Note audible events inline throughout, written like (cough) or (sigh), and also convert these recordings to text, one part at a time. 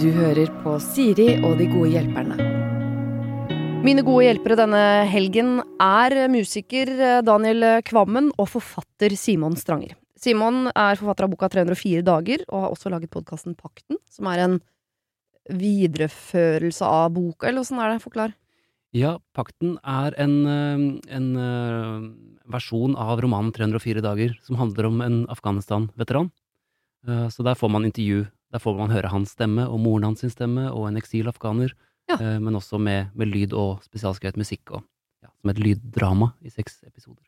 Du hører på Siri og de gode hjelperne. Mine gode hjelpere denne helgen er musiker Daniel Kvammen og forfatter Simon Stranger. Simon er forfatter av boka 304 dager, og har også laget podkasten Pakten, som er en videreførelse av boka, eller åssen er det? Forklar. Ja, Pakten er en, eh, en eh, versjon av romanen 304 dager, som handler om en Afghanistan-veteran. Eh, Så der får man intervju. Der får man høre hans stemme, og moren hans sin stemme, og en eksilafghaner. Ja. eh, Men også med, med lyd og spesialskrevet musikk, og ja, som et lyddrama i seks episoder.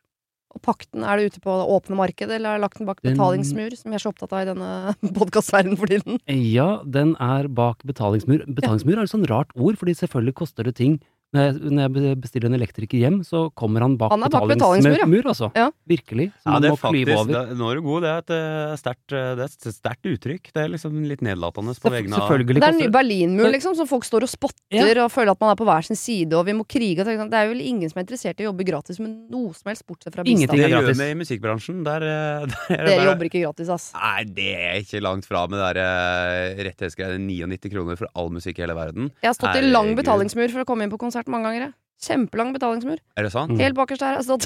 Og Pakten, er det ute på det åpne markedet, eller er det lagt den bak Den- betalingsmur, som vi er så opptatt av i denne (laughs) podkastverdenen for tiden? Ja, den er bak betalingsmur. Betalingsmur er et sånn rart ord, fordi selvfølgelig koster det ting. Når jeg, når jeg bestiller en elektriker hjem, så kommer han bak Han bak betalingsmur, altså. Ja. Virkelig. Så Ja, det er faktisk, over. det, nå er du god. Det er et eh, sterkt, eh, det er et sterkt uttrykk. Det er liksom litt nedlatende på vegne av Selvfølgelig Det er en ny. Berlinmur, liksom, som folk står og spotter Ja. og føler at man er på hver sin side, og vi må krige. Og tenke sånn, det er vel ingen som er interessert i å jobbe gratis med noe som helst, bortsett fra bistand. Ingenting Det er gjør vi i musikkbransjen. Der, eh, (laughs) der er Dere jobber ikke gratis, ass. Nei, det er ikke langt fra med det der eh, rettighetsgreiene. 99 kroner for all musikk i hele verden. Jeg har stått i lang betalingsmur for å komme inn på konsert mange ganger. jeg. Kjempelang betalingsmur. Er det sant? Mm. Helt bakerst der har jeg stått.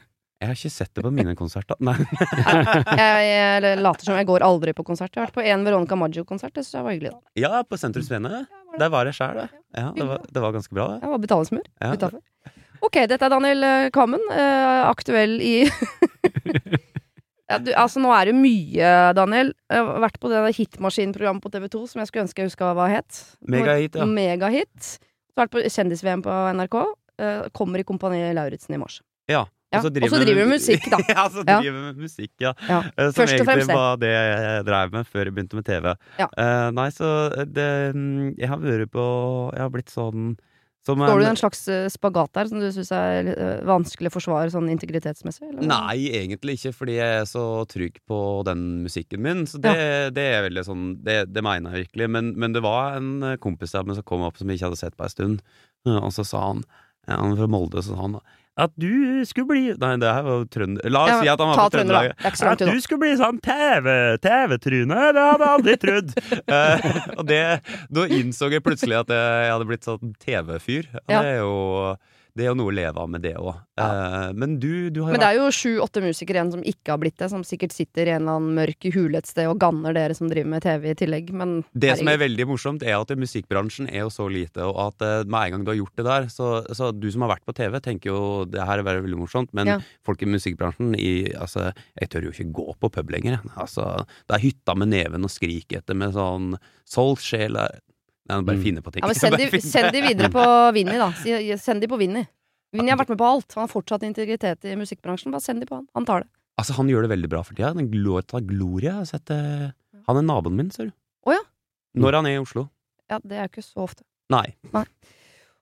(laughs) Jeg har ikke sett det på mine konserter. Nei. (laughs) Jeg, jeg later som jeg går aldri på konsert. Jeg har vært på en Veronica Maggio-konsert. Det syns jeg var hyggelig. da Ja, på Sentrum Scene. Der var jeg sjæl, det. Ja, det var, det var ganske bra, det. Jeg var betalingsmur Ja. utafor. Ok, dette er Daniel Kammen. Kvammen. eh, aktuell i (laughs) ja, du, Altså, nå er det mye, Daniel. Jeg har vært på det hitmaskinprogrammet på TV2 som jeg skulle ønske jeg huska hva het. Megahit, ja. Megahit. Så har vært på Kjendis-VM på NRK. eh, kommer i Kompani Lauritzen i mars. Ja. Ja, og så driver du med musikk, da. (laughs) ja, så driver vi med musikk, ja. Ja. Eh, Som Først og egentlig var det jeg drev med før jeg begynte med TV. Ja. Uh, nei, så det mm, Jeg har vært på Jeg har blitt sånn som Står du i en- slags eh, spagat der som du syns er eh, vanskelig å forsvare sånn integritetsmessig? Eller? Nei, egentlig ikke, fordi jeg er så trygg på den musikken min. Så det, det er veldig sånn Det, det mener jeg virkelig. Men, men det var en eh, kompis der Men som kom opp som jeg ikke hadde sett på en stund, og så sa han Han er fra Molde, så sa han at du skulle bli Nei, det her var trønder... La oss Ja, si at han var fra trønder. Trøndelag. At du skulle bli sånn TV TV-tryne, det hadde jeg aldri trodd! uh, (laughs) og det Da innså jeg plutselig at jeg hadde blitt sånn TV-fyr. Ja. det er jo det er jo noe å leve av med det òg. men du, du har jo Men det er jo sju-åtte musikere igjen som ikke har blitt det, som sikkert sitter i en eller annen mørk hule et sted og ganner dere som driver med TV i tillegg, men Det som er veldig morsomt, er at musikkbransjen er jo så lite, og at eh, med en gang du har gjort det der, så, så du som har vært på TV, tenker jo det her er veldig, veldig morsomt, men Ja. folk i musikkbransjen i, altså, Jeg tør jo ikke gå på pub lenger. Altså, det er hytta med neven og skrik etter med sånn sjel er Nei, bare Mm. finne på ting. Ja, men (laughs) send de, send de videre på (laughs) Vinni, da. Send de på Vinni. Vinni har vært med på alt. Han har fortsatt integritet i musikkbransjen. Bare send de på han. Han tar det. Altså, han gjør det veldig bra for tida. Den låta Gloria jeg har sett eh, Han er naboen min, ser du. Å ja. Når han er i Oslo. Ja, det er jo ikke så ofte. Nei.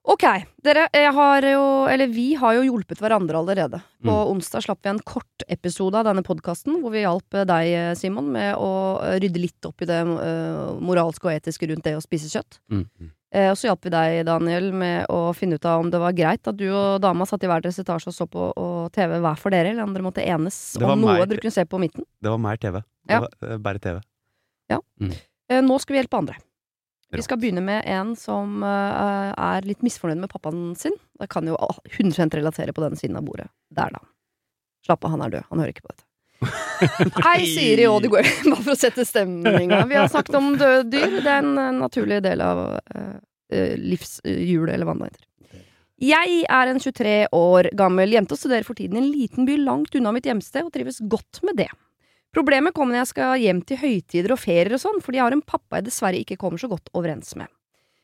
Ok, dere, jeg har jo, eller vi har jo hjulpet hverandre allerede. På Mm. onsdag slapp vi en kort episode av denne podkasten hvor vi hjalp deg, Simon, med å rydde litt opp i det uh, moralske og etiske rundt det å spise kjøtt. Mm. Uh, og så hjalp vi deg, Daniel, med å finne ut av om det var greit at du og dama satt i hver deres etasje og så på og TV hver for dere, eller om dere måtte enes om noe dere kunne se på midten. Det var mer TV. Det var uh, bare TV. Eh, nå skal vi hjelpe andre. Vi skal begynne med en som uh, er litt misfornøyd med pappaen sin. Jeg kan jo ah, 100 relatere på denne siden av bordet. Der, da. Slapp av, han er død. Han hører ikke på dette. (laughs) Hei, Siri og de går (laughs) Bare for å sette stemninga. (laughs) Vi har snakket om døde dyr. Det er en eh, naturlig del av uh, livshjulet, eller hva det heter. Jeg er en 23 år gammel jente og studerer for tiden i en liten by langt unna mitt hjemsted, og trives godt med det. Problemet kommer når jeg skal hjem til høytider og ferier og sånn, fordi jeg har en pappa jeg dessverre ikke kommer så godt overens med.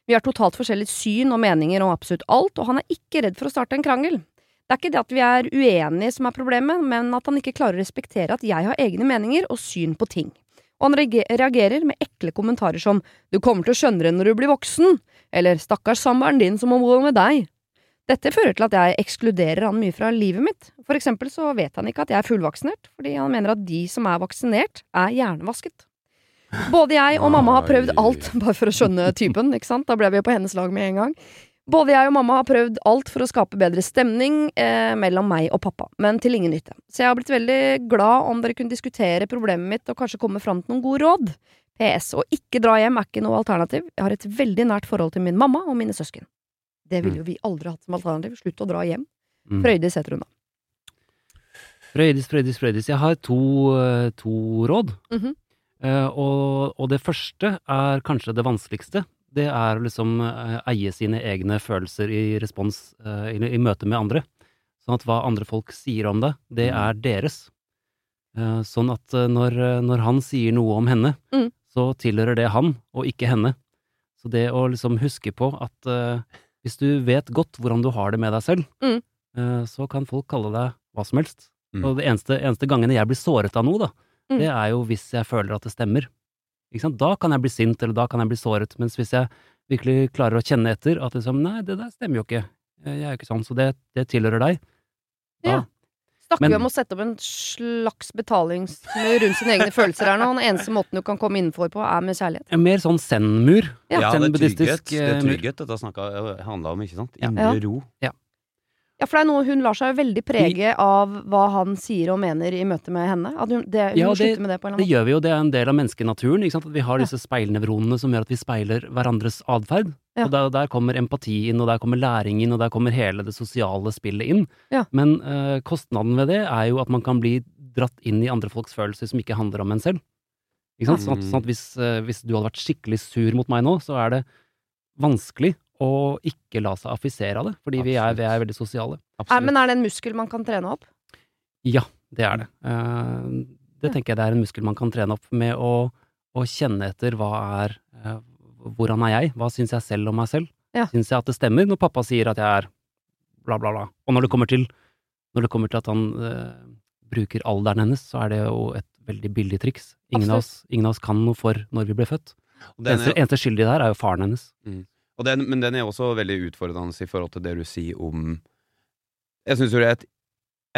Vi har totalt forskjellig syn og meninger om absolutt alt, og han er ikke redd for å starte en krangel. Det er ikke det at vi er uenige som er problemet, men at han ikke klarer å respektere at jeg har egne meninger og syn på ting. Og han reagerer med ekle kommentarer som du kommer til å skjønne det når du blir voksen, eller stakkars samboeren din som må bo med deg. Dette fører til at jeg ekskluderer han mye fra livet mitt. For eksempel så vet han ikke at jeg er fullvaksinert, fordi han mener at de som er vaksinert, er hjernevasket. Både jeg og mamma har prøvd alt (laughs) bare for å skjønne typen, ikke sant? Da ble vi jo på hennes lag med en gang. Både jeg og mamma har prøvd alt for å skape bedre stemning eh, mellom meg og pappa, men til ingen nytte. Så jeg har blitt veldig glad om dere kunne diskutere problemet mitt og kanskje komme fram til noen gode råd. PS. Å ikke dra hjem er ikke noe alternativ. Jeg har et veldig nært forhold til min mamma og mine søsken. Det ville jo vi aldri hatt som alternativ. Slutt å dra hjem. Mm. Frøydis heter hun da. Frøydis, Frøydis, Frøydis. Jeg har to, eh, to råd. Mhm. Eh, og, og det første er kanskje det vanskeligste. Det er å liksom eh, eie sine egne følelser i respons eh, i, i møte med andre. Sånn at hva andre folk sier om deg, det Mm. er deres. Eh, sånn at eh, når, når han sier noe om henne, Mm. så tilhører det han, og ikke henne. Så det å liksom huske på at hvis du vet godt hvordan du har det med deg selv, Mm. eh, så kan folk kalle deg hva som helst. Mm. Og det eneste, eneste gangene jeg blir såret av noe, da, Mm. det er jo hvis jeg føler at det stemmer. Ikke sant? Da kan jeg bli sint, eller da kan jeg bli såret, mens hvis jeg virkelig klarer å kjenne etter at liksom, nei, det der stemmer jo ikke, jeg er jo ikke sånn, så det, det tilhører deg. Da, Ja. Snakker Men- vi om å sette opp en slags betalingsmur rundt sine egne følelser her nå? Den eneste måten du kan komme innenfor på, er med kjærlighet. En mer sånn zen-mur. Ja. Ja, det er trygghet, det er eh, trygghet dette handla om, ikke sant? Indre Ja. ro. Ja, for det er noe hun lar seg jo veldig prege av hva han sier og mener i møte med henne. At hun, det, hun Ja, det- slutte med det på en eller annen måte. Det gjør vi jo, det er en del av menneskenaturen, ikke sant? At vi har Ja. disse speilnevronene som gjør at vi speiler hverandres atferd. Ja. Og der, der kommer empati inn, og der kommer læring inn, og der kommer hele det sosiale spillet inn. Ja. Men eh, kostnaden ved det er jo at man kan bli dratt inn i andre folks følelser som ikke handler om en selv. Ikke sant? Sånn at, sånn at hvis, eh, hvis du hadde vært skikkelig sur mot meg nå, så er det vanskelig å ikke la seg affisere av det, fordi vi er, vi er veldig sosiale. Er, Absolutt. men er det en muskel man kan trene opp? Ja, det er det. Eh, det tenker jeg det er en muskel man kan trene opp med å, å kjenne etter hva er eh, Hvordan er jeg? Hva syns jeg selv om meg selv? Ja. Syns jeg at det stemmer når pappa sier at jeg er bla, bla, bla? Og når det kommer til, når det kommer til at han eh, bruker alderen hennes, så er det jo et veldig billig triks. Ingen av, oss, ingen av oss kan noe for når vi ble født. Den Eneste, eneste skyldige der er jo faren hennes. og den, men den er også veldig utfordrende i forhold til det du sier om Jeg syns det er et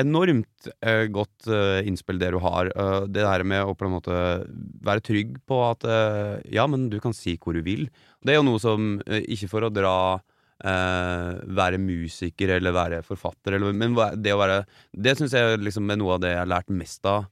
enormt uh, godt uh, innspill det du har. Uh, det der med å på en måte være trygg på at ja, men du kan si hvor du vil. Det er jo noe som Ikke for å dra være musiker eller være forfatter, eller, men det å være Det syns jeg liksom er noe av det jeg har lært mest av.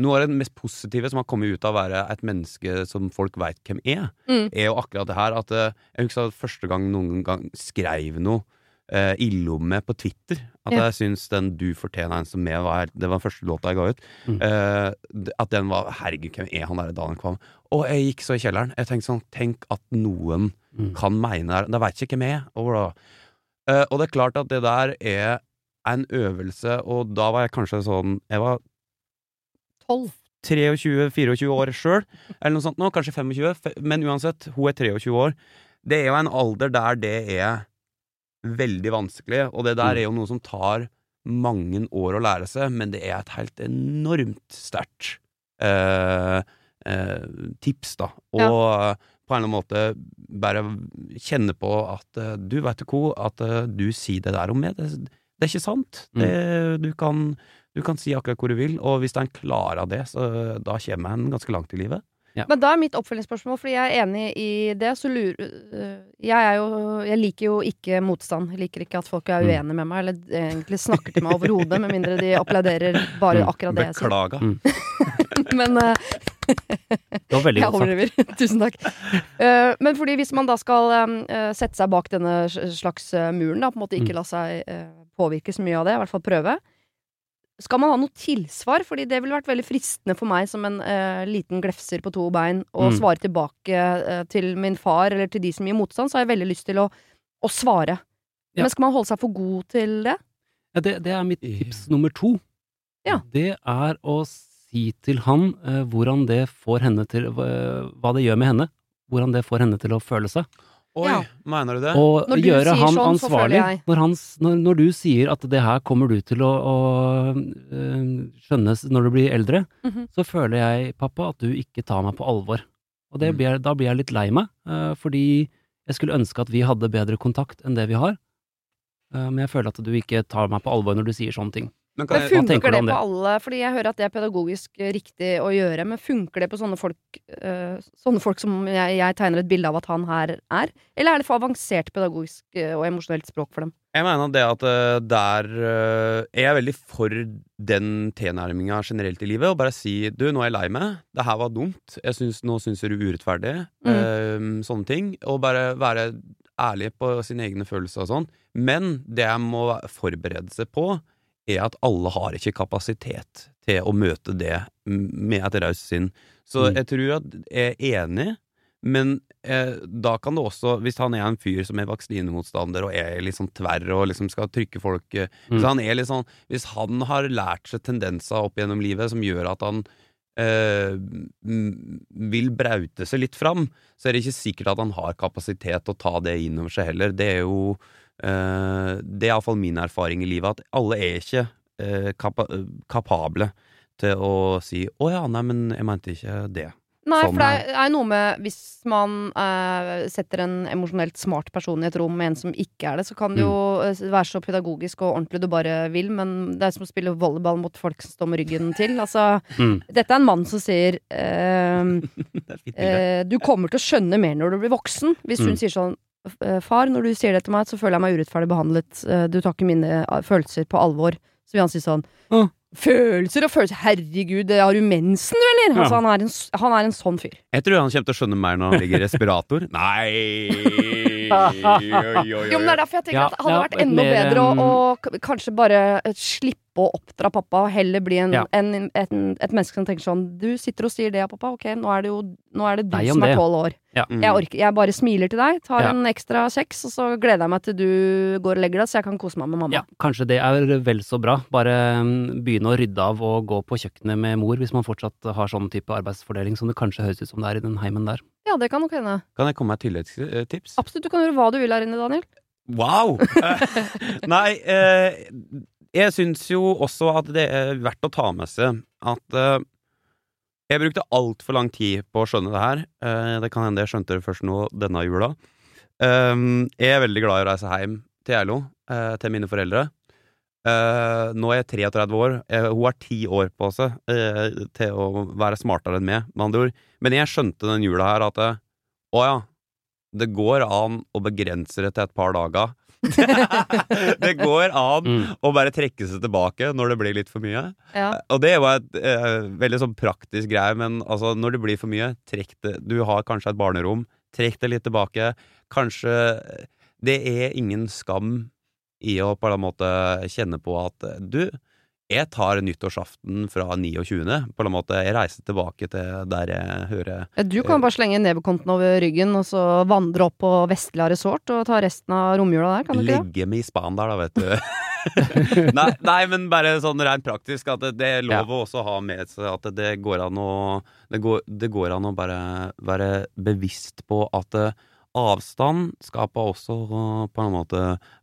Noe av det mest positive som har kommet ut av å være et menneske som folk veit hvem er, Mm. er jo akkurat det her at eh, Jeg husker at første gang noen gang skrev noe eh, ille om meg på Twitter. At Ja. jeg syns den 'Du fortjener en som meg' var Det var den første låta jeg ga ut. Mm. Eh, at den var 'Herregud, hvem er han der Daniel Kvam?' Og jeg gikk så i kjelleren. Jeg tenkte sånn Tenk at noen Mm. kan mene det. Da veit ikke hvem jeg er. Og. Eh, og det er klart at det der er en øvelse, og da var jeg kanskje sånn Jeg var Tolv. 23-24 år sjøl, eller noe sånt nå, kanskje 25, men uansett, hun er 23 år. Det er jo en alder der det er veldig vanskelig, og det der Mm. er jo noe som tar mange år å lære seg, men det er et helt enormt sterkt eh, eh, tips, da. Og Ja. på en eller annen måte bare kjenne på at eh, du, vet du hva, at eh, du sier det der om meg, det, det er ikke sant. Det, du kan du kan si akkurat hvor du vil, og hvis han klarer det, så da kommer han ganske langt i livet. Men da er mitt oppfølgingsspørsmål, fordi jeg er enig i det, så lurer øh, Jeg er jo Jeg liker jo ikke motstand. Jeg liker ikke at folk er Mm. uenige med meg, eller egentlig snakker til meg overhodet, med mindre de applauderer bare Mm. akkurat det jeg sier. Beklaga. Mm. (laughs) Men øh, Det var veldig godt sagt. overdriver. (laughs) Tusen takk. Eh, men fordi hvis man da skal sette seg bak denne slags muren, da, på en måte ikke la seg påvirke så mye av det, i hvert fall prøve, skal man ha noe tilsvar? Fordi det ville vært veldig fristende for meg som en eh, liten glefser på to bein å Mm. svare tilbake eh, til min far eller til de som gir motstand, så har jeg veldig lyst til å, å svare. Ja. Men skal man holde seg for god til det? Ja, det, det er mitt tips nummer to. Ja. Det er å si til han eh, hvordan det får henne til eh, Hva det gjør med henne. Hvordan det får henne til å føle seg. Oi, Ja. mener du det? Og Når du gjøre han sånn, ansvarlig. Når, han, når, når du sier at det her kommer du til å, å øh, skjønne når du blir eldre, Mhm. så føler jeg, pappa, at du ikke tar meg på alvor. Og det Mm. blir, da blir jeg litt lei meg, øh, fordi jeg skulle ønske at vi hadde bedre kontakt enn det vi har. Øh, men jeg føler at du ikke tar meg på alvor når du sier sånne ting. Men kan Men funker det, det på alle? Fordi jeg hører at det er pedagogisk eh, riktig å gjøre, men funker det på sånne folk eh, Sånne folk som jeg, jeg tegner et bilde av at han her er? Eller er det for avansert pedagogisk eh, og emosjonelt språk for dem? jeg mener det at der Jeg er veldig for den tilnærminga generelt i livet. Å bare si du, nå er jeg lei meg. Det her var dumt. Jeg synes, nå syns jeg du er urettferdig. eh, sånne ting. Og bare være ærlig på sine egne følelser og sånn. Men det jeg må forberede seg på, er at alle har ikke kapasitet til å møte det med et raust sinn. Så Mm. jeg tror at jeg er enig, men eh, da kan det også, hvis han er en fyr som er vaksinemotstander og er litt sånn tverr og liksom skal trykke folk eh, Mm. Hvis han er litt sånn Hvis han har lært seg tendenser opp gjennom livet som gjør at han eh, vil braute seg litt fram, så er det ikke sikkert at han har kapasitet til å ta det inn over seg heller. Det er jo Det er iallfall min erfaring i livet, at alle er ikke eh, kapa kapable til å si 'Å ja, nei, men jeg mente ikke det'. Nei, Sånn for det er noe med Hvis man eh, setter en emosjonelt smart person i et rom med en som ikke er det, så kan det jo mm. være så pedagogisk og ordentlig du bare vil, men det er som å spille volleyball mot folk som står med ryggen til. Altså, Mm. dette er en mann som sier (laughs) eh, eh, Du kommer til å skjønne mer når du blir voksen. Hvis hun Mm. sier sånn eh, Far, når du sier det til meg, så føler jeg meg urettferdig behandlet. Eh, Du tar ikke mine eh, følelser på alvor. Så vil han si sånn ah. Følelser og følelser, herregud, har du mensen, du, eller? Ja. Altså, han, er en, han er en sånn fyr. Jeg tror han kommer til å skjønne mer når han ligger i respirator. (laughs) Nei Oi, oi, oi, Jo, men det er derfor jeg tenker Ja, at det hadde ja, vært enda mer, bedre å, å kanskje bare eh, slippe å oppdra pappa, og heller bli en, Ja. en, et, et menneske som tenker sånn Du sitter og sier det, ja, pappa, ok, nå er det jo nå er det du som er tolv år. Ja. Mm. Jeg orker, jeg bare smiler til deg, tar Ja. en ekstra kjeks, og så gleder jeg meg til du går og legger deg, så jeg kan kose meg med mamma. Ja, kanskje det er vel så bra. Bare mm, begynne å rydde av og gå på kjøkkenet med mor, hvis man fortsatt har sånn type arbeidsfordeling som det kanskje høres ut som det er i den heimen der. Ja, det kan nok hende. Kan jeg komme med et tilleggstips? Absolutt, du kan gjøre hva du vil her inne, Daniel. Wow! (laughs) Nei, eh, jeg syns jo også at det er verdt å ta med seg at uh, jeg brukte altfor lang tid på å skjønne det her. Uh, det kan hende jeg skjønte det først nå denne jula. Um, jeg er veldig glad i å reise hjem til Geilo, uh, til mine foreldre. Eh, nå er jeg 33 år. Eh, hun har ti år på seg eh, til å være smartere enn meg, med andre ord. Men jeg skjønte den jula her at eh, å ja, det går an å begrense det til et par dager. (laughs) det går an Mm. å bare trekke seg tilbake når det blir litt for mye. Ja. Og det var et eh, veldig sånn praktisk greie, men altså, når det blir for mye, trekk det. Du har kanskje et barnerom, trekk det litt tilbake. Kanskje Det er ingen skam i å på en måte kjenne på at eh, du, jeg tar nyttårsaften fra 29. På en måte, Jeg reiser tilbake til der jeg hører Ja, Du kan bare slenge nevekonten over ryggen, og så vandre opp på Vestlia resort og ta resten av romjula der, kan du ikke det? Legge meg i span der, da, vet du. (laughs) nei, nei, men bare sånn rent praktisk, at det, det er lov å også ha med seg at det går an å Det går, det går an å bare være bevisst på at eh, avstand skaper også eh, på en måte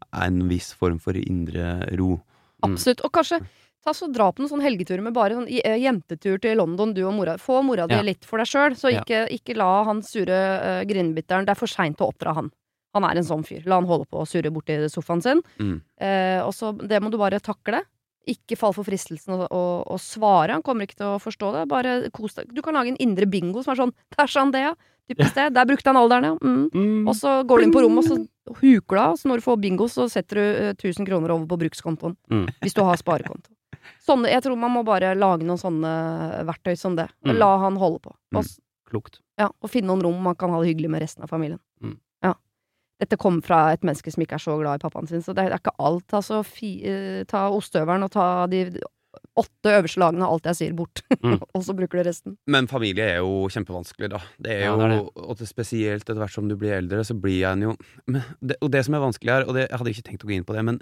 en viss form for indre ro. Mm. Absolutt. Og kanskje ta så dra på noen sånn helgetur med bare sånn eh, jentetur til London, du og mora. Få mora di Ja. litt for deg sjøl, så ikke, ikke la han sure uh, grinebiteren Det er for seint å oppdra han. Han er en sånn fyr. La han holde på å surre borti sofaen sin. Mm. Uh, og så Det må du bare takle. Ikke fall for fristelsen å, å, å svare. Han kommer ikke til å forstå det. Bare kos deg. Du kan lage en indre bingo som er sånn han det, ja. Typisk det. Der brukte han alderen, ja. Mm. Og så går du inn på rommet, og så huker du av. Så når du får bingo, så setter du eh, 1000 kroner over på brukskontoen. Mm. Hvis du har sparekonto. Sånne, jeg tror man må bare lage noen sånne verktøy som det. Og Mm. La han holde på. Og, Mm. Klokt. ja, og finne noen rom man kan ha det hyggelig med resten av familien. Mm. Ja. Dette kommer fra et menneske som ikke er så glad i pappaen sin, så det er ikke alt. Altså, fi, eh, ta ostehøvelen og ta de åtte øverste lagene av alt jeg sier, bort. (laughs) Mm. og så bruker du resten. Men familie er jo kjempevanskelig, da. Det er Ja, jo, det er det. Og det spesielt etter hvert som du blir eldre, så blir en jo men det, Og det som er vanskelig her, og det, jeg hadde ikke tenkt å gå inn på det, men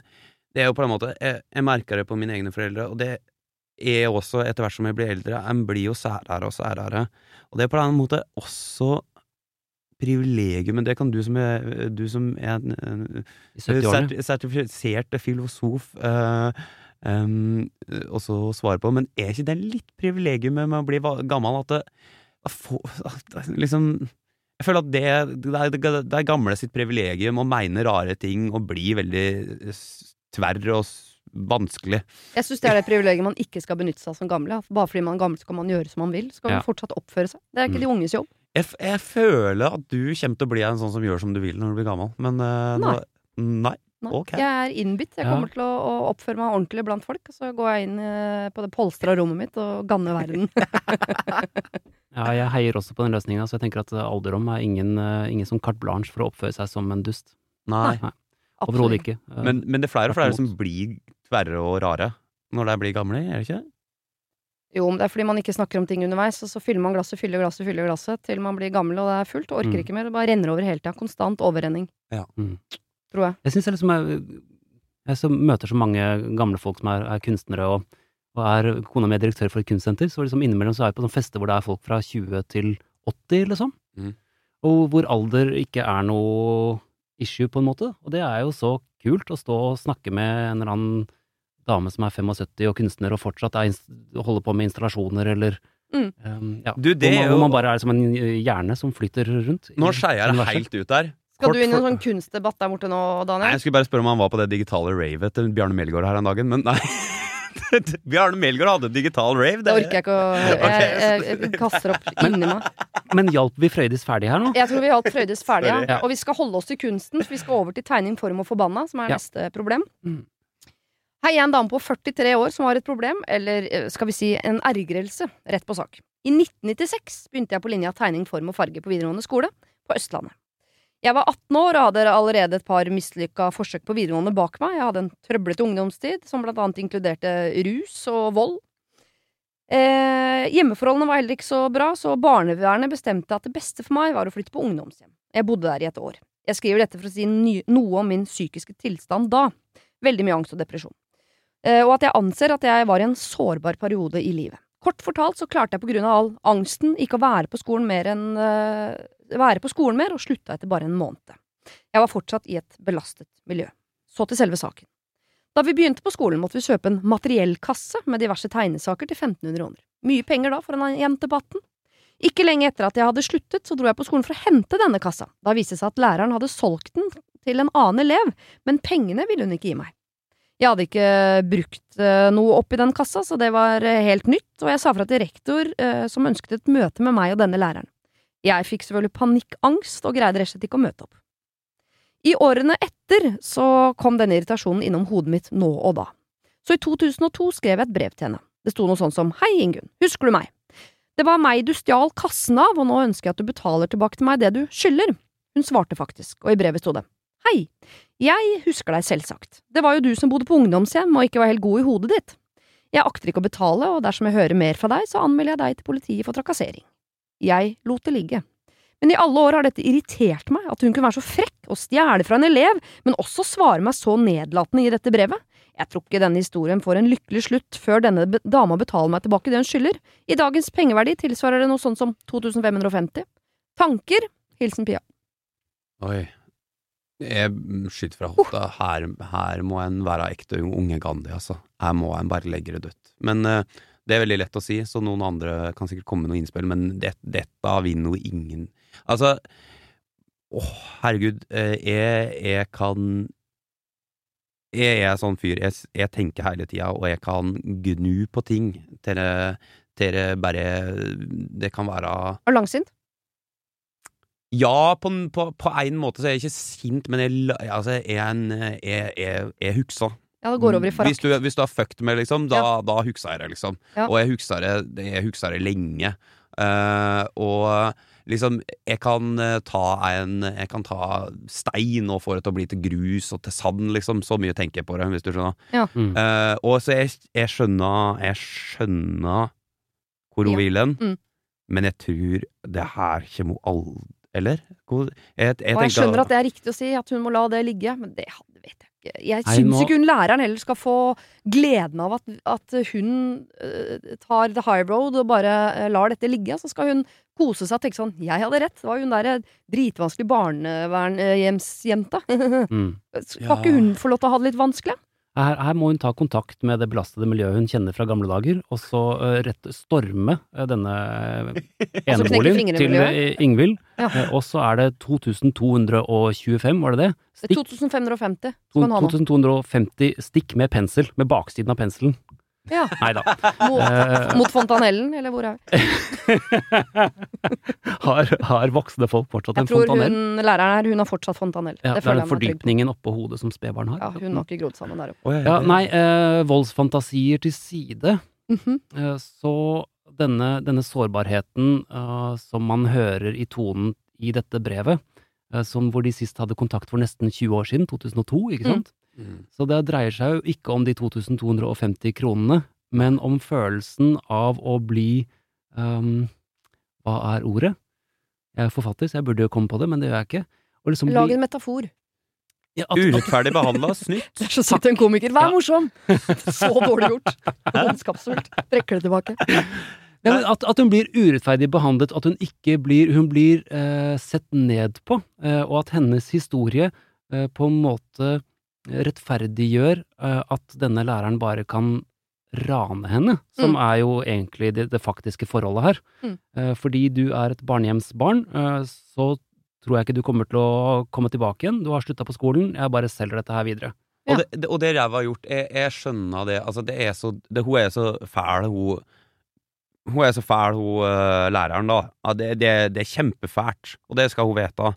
det er jo på en måte Jeg, jeg merker det på mine egne foreldre, og det er også etter hvert som jeg blir eldre, en blir jo særere og særere. Og det er på en måte også privilegium, men det kan du som er, du som er en, en I 70-årene. serti- sertifisert filosof uh, um, også svare på, men er ikke det litt privilegium med å bli gammel at det at liksom Jeg føler at det, det, er, det er gamle sitt privilegium å mene rare ting og bli veldig tverr og vanskelig. Jeg syns det er det privilegiet man ikke skal benytte seg av som gamle. Bare fordi man er gammel, så kan man gjøre som man vil. Så skal Ja. man fortsatt oppføre seg. Det er ikke de unges jobb. Jeg, f jeg føler at du kommer til å bli en sånn som gjør som du vil når du blir gammel, men eh, nå, nei. Nei. Ok. Jeg er innbitt. Jeg Ja. kommer til å, å oppføre meg ordentlig blant folk. Og så går jeg inn eh, på det polstra rommet mitt og ganner verden. (laughs) (laughs) Ja, jeg heier også på den løsninga, så jeg tenker at alderdom er ingen, eh, ingen som carte blanche for å oppføre seg som en dust. Nei. Overhodet ikke. Men, men det er flere og flere som blir tverre og rare når de blir gamle, er det ikke? Jo, men det er fordi man ikke snakker om ting underveis, og så fyller man glasset, fyller glasset, fyller glasset til man blir gammel og det er fullt, og orker Mm. ikke mer. Det bare renner over hele tida. Konstant overrenning. Ja. Mm. Tror jeg. Jeg syns jeg liksom er Jeg så møter så mange gamle folk som er, er kunstnere, og, og er kona mi er direktør for et kunstsenter, så liksom innimellom så er jeg på sånne fester hvor det er folk fra 20 til 80, liksom. Mm. Og hvor alder ikke er noe issue, på en måte. Og det er jo så kult å stå og snakke med en eller annen dame som er 75 og kunstner, og fortsatt er, holder på med installasjoner, eller Mm. um, ja, Du, det hvor, man, er hvor man bare er som en hjerne som flyter rundt. Nå skeier det helt ut der. Skal du inn i en sånn kunstdebatt der borte nå, Daniel? Nei, jeg skulle bare spørre om han var på det digitale ravet til Bjarne Melgaard her en dagen, men nei. (laughs) Bjarne Melgaard hadde digital rave. Det orker jeg ikke å (laughs) Jeg, jeg, jeg kaster opp inni meg. Men hjalp vi Frøydis ferdig her nå? Jeg tror vi har alt Frøydis ferdig, ja. Ja. Og vi skal holde oss til kunsten, for vi skal over til tegning, form og forbanna, som er Ja. neste problem. Mm. Hei, jeg er en dame på 43 år som har et problem, eller eh, skal vi si en ergrelse, rett på sak. I 1996 begynte jeg på linja tegning, form og farge på videregående skole på Østlandet. Jeg var 18 år og hadde allerede et par mislykka forsøk på videregående bak meg. Jeg hadde en trøblete ungdomstid, som blant annet inkluderte rus og vold. Eh, hjemmeforholdene var heller ikke så bra, så barnevernet bestemte at det beste for meg var å flytte på ungdomshjem. Jeg bodde der i et år. Jeg skriver dette for å si noe om min psykiske tilstand da. Veldig mye angst og depresjon. Eh, og at jeg anser at jeg var i en sårbar periode i livet. Kort fortalt så klarte jeg på grunn av all angsten ikke å være på skolen mer enn eh, være på skolen mer, og slutta etter bare en måned. Jeg var fortsatt i et belastet miljø. Så til selve saken. Da vi begynte på skolen, måtte vi kjøpe en materiellkasse med diverse tegnesaker til 1500 kroner. Mye penger da for en jente på 18. Ikke lenge etter at jeg hadde sluttet, så dro jeg på skolen for å hente denne kassa. Da viste det seg at læreren hadde solgt den til en annen elev, men pengene ville hun ikke gi meg. Jeg hadde ikke brukt eh, noe oppi den kassa, så det var eh, helt nytt, og jeg sa fra til rektor, eh, som ønsket et møte med meg og denne læreren. Jeg fikk selvfølgelig panikkangst og greide rett og slett ikke å møte opp. I årene etter så kom denne irritasjonen innom hodet mitt nå og da. Så i 2002 skrev jeg et brev til henne. Det sto noe sånt som Hei, Ingunn, husker du meg? Det var meg du stjal kassen av, og nå ønsker jeg at du betaler tilbake til meg det du skylder. Hun svarte faktisk, og i brevet sto det Hei, jeg husker deg selvsagt. Det var jo du som bodde på ungdomshjem og ikke var helt god i hodet ditt. Jeg akter ikke å betale, og dersom jeg hører mer fra deg, så anmelder jeg deg til politiet for trakassering. Jeg lot det ligge. Men i alle år har dette irritert meg, at hun kunne være så frekk og stjele fra en elev, men også svare meg så nedlatende i dette brevet. Jeg tror ikke denne historien får en lykkelig slutt før denne dama betaler meg tilbake det hun skylder. I dagens pengeverdi tilsvarer det noe sånt som 2550. Tanker? Hilsen Pia. Oi. Jeg skyter fra hofta. Her, her må en være ekte unge Gandhi, altså. Her må en bare legge det dødt. Men eh, det er veldig lett å si, så noen andre kan sikkert komme med noe innspill, men det, dette vinner jo ingen Altså, åh, herregud, eh, jeg, jeg kan Jeg er sånn fyr, jeg, jeg tenker hele tida, og jeg kan gnu på ting til det, bare Det kan være Og langsint? ja, på, på, på en måte så er jeg ikke sint, men jeg, altså, jeg er en Jeg, jeg, jeg huksa. Ja, det går over i Hvis forakt. du, hvis du har fucked med, liksom, da, da huksa jeg det, liksom. Ja. Og jeg huksa det, jeg huksa det lenge. Uh, og liksom, jeg kan eh, ta en Jeg kan ta stein og få det til å bli til grus og til sand, liksom. Så mye tenker jeg på det, hvis du skjønner. Mm. Uh, og så jeg, jeg skjønner Jeg skjønner hvor hun Ja. vil hen, Mm. men jeg tror det her kommer hun aldri Eller? Jeg, jeg, Og jeg skjønner at det er riktig å si, at hun må la det ligge, men det hadde- jeg. Syns må... ikke hun læreren heller skal få gleden av at, at hun uh, tar the high road og bare uh, lar dette ligge. Så skal hun kose seg og tenke sånn 'jeg hadde rett', det var hun derre dritvanskelige barnevernhjemsjenta. Mm. (laughs) skal Ja. ikke hun få lov til å ha det litt vanskelig? Her, her må hun ta kontakt med det belastede miljøet hun kjenner fra gamle dager, og så uh, rett storme uh, denne knekke eneboligen til eh, Ingvild. Ja. Eh, og så er det 2225, var det det? Stikk. 2550 skal hun ha nå. 2250 stikk med pensel, med baksiden av penselen. Ja. Nei da. Mot, uh, mot fontanellen, eller hvor er vi? (laughs) Har, har voksne folk fortsatt Jeg en tror fontanell? hun, læreren her, hun har fortsatt fontanell. Ja, det det er den jeg fordypningen oppå hodet som spedbarn har. Ja, hun har ikke grodd sammen der oppe. Ja, nei, uh, voldsfantasier til side. Mm -hmm. uh, Så denne, denne sårbarheten som man hører i tonen i dette brevet, som hvor de sist hadde kontakt for nesten 20 år siden, 2002, ikke sant? Mm. Så det dreier seg jo ikke om de 2250 kronene, men om følelsen av å bli um, Hva er ordet? Jeg er forfatter, så jeg burde jo komme på det, men det gjør jeg ikke. Liksom Lag bli- en metafor. Ja, at- at- Urettferdig behandla, snytt. (laughs) Det er så sitter en komiker. Vær Ja. morsom! (laughs) Så dårlig gjort. Ondskapsfullt. Trekker det tilbake. Ja, men at, at hun blir urettferdig behandlet, at hun ikke blir Hun blir eh, sett ned på, eh, og at hennes historie eh, på en måte rettferdiggjør eh, at denne læreren bare kan rane henne, som Mm. er jo egentlig det, det faktiske forholdet her. Mm. Eh, fordi du er et barnehjemsbarn, eh, så tror jeg ikke du kommer til å komme tilbake igjen. Du har slutta på skolen, jeg bare selger dette her videre. Ja. Og, det, og det ræva har gjort, jeg, jeg skjønner det. Altså, det er så det, Hun er så fæl, hun Hun er så fæl, hun uh, læreren, da. Ja, det, det, det er kjempefælt, og det skal hun vite.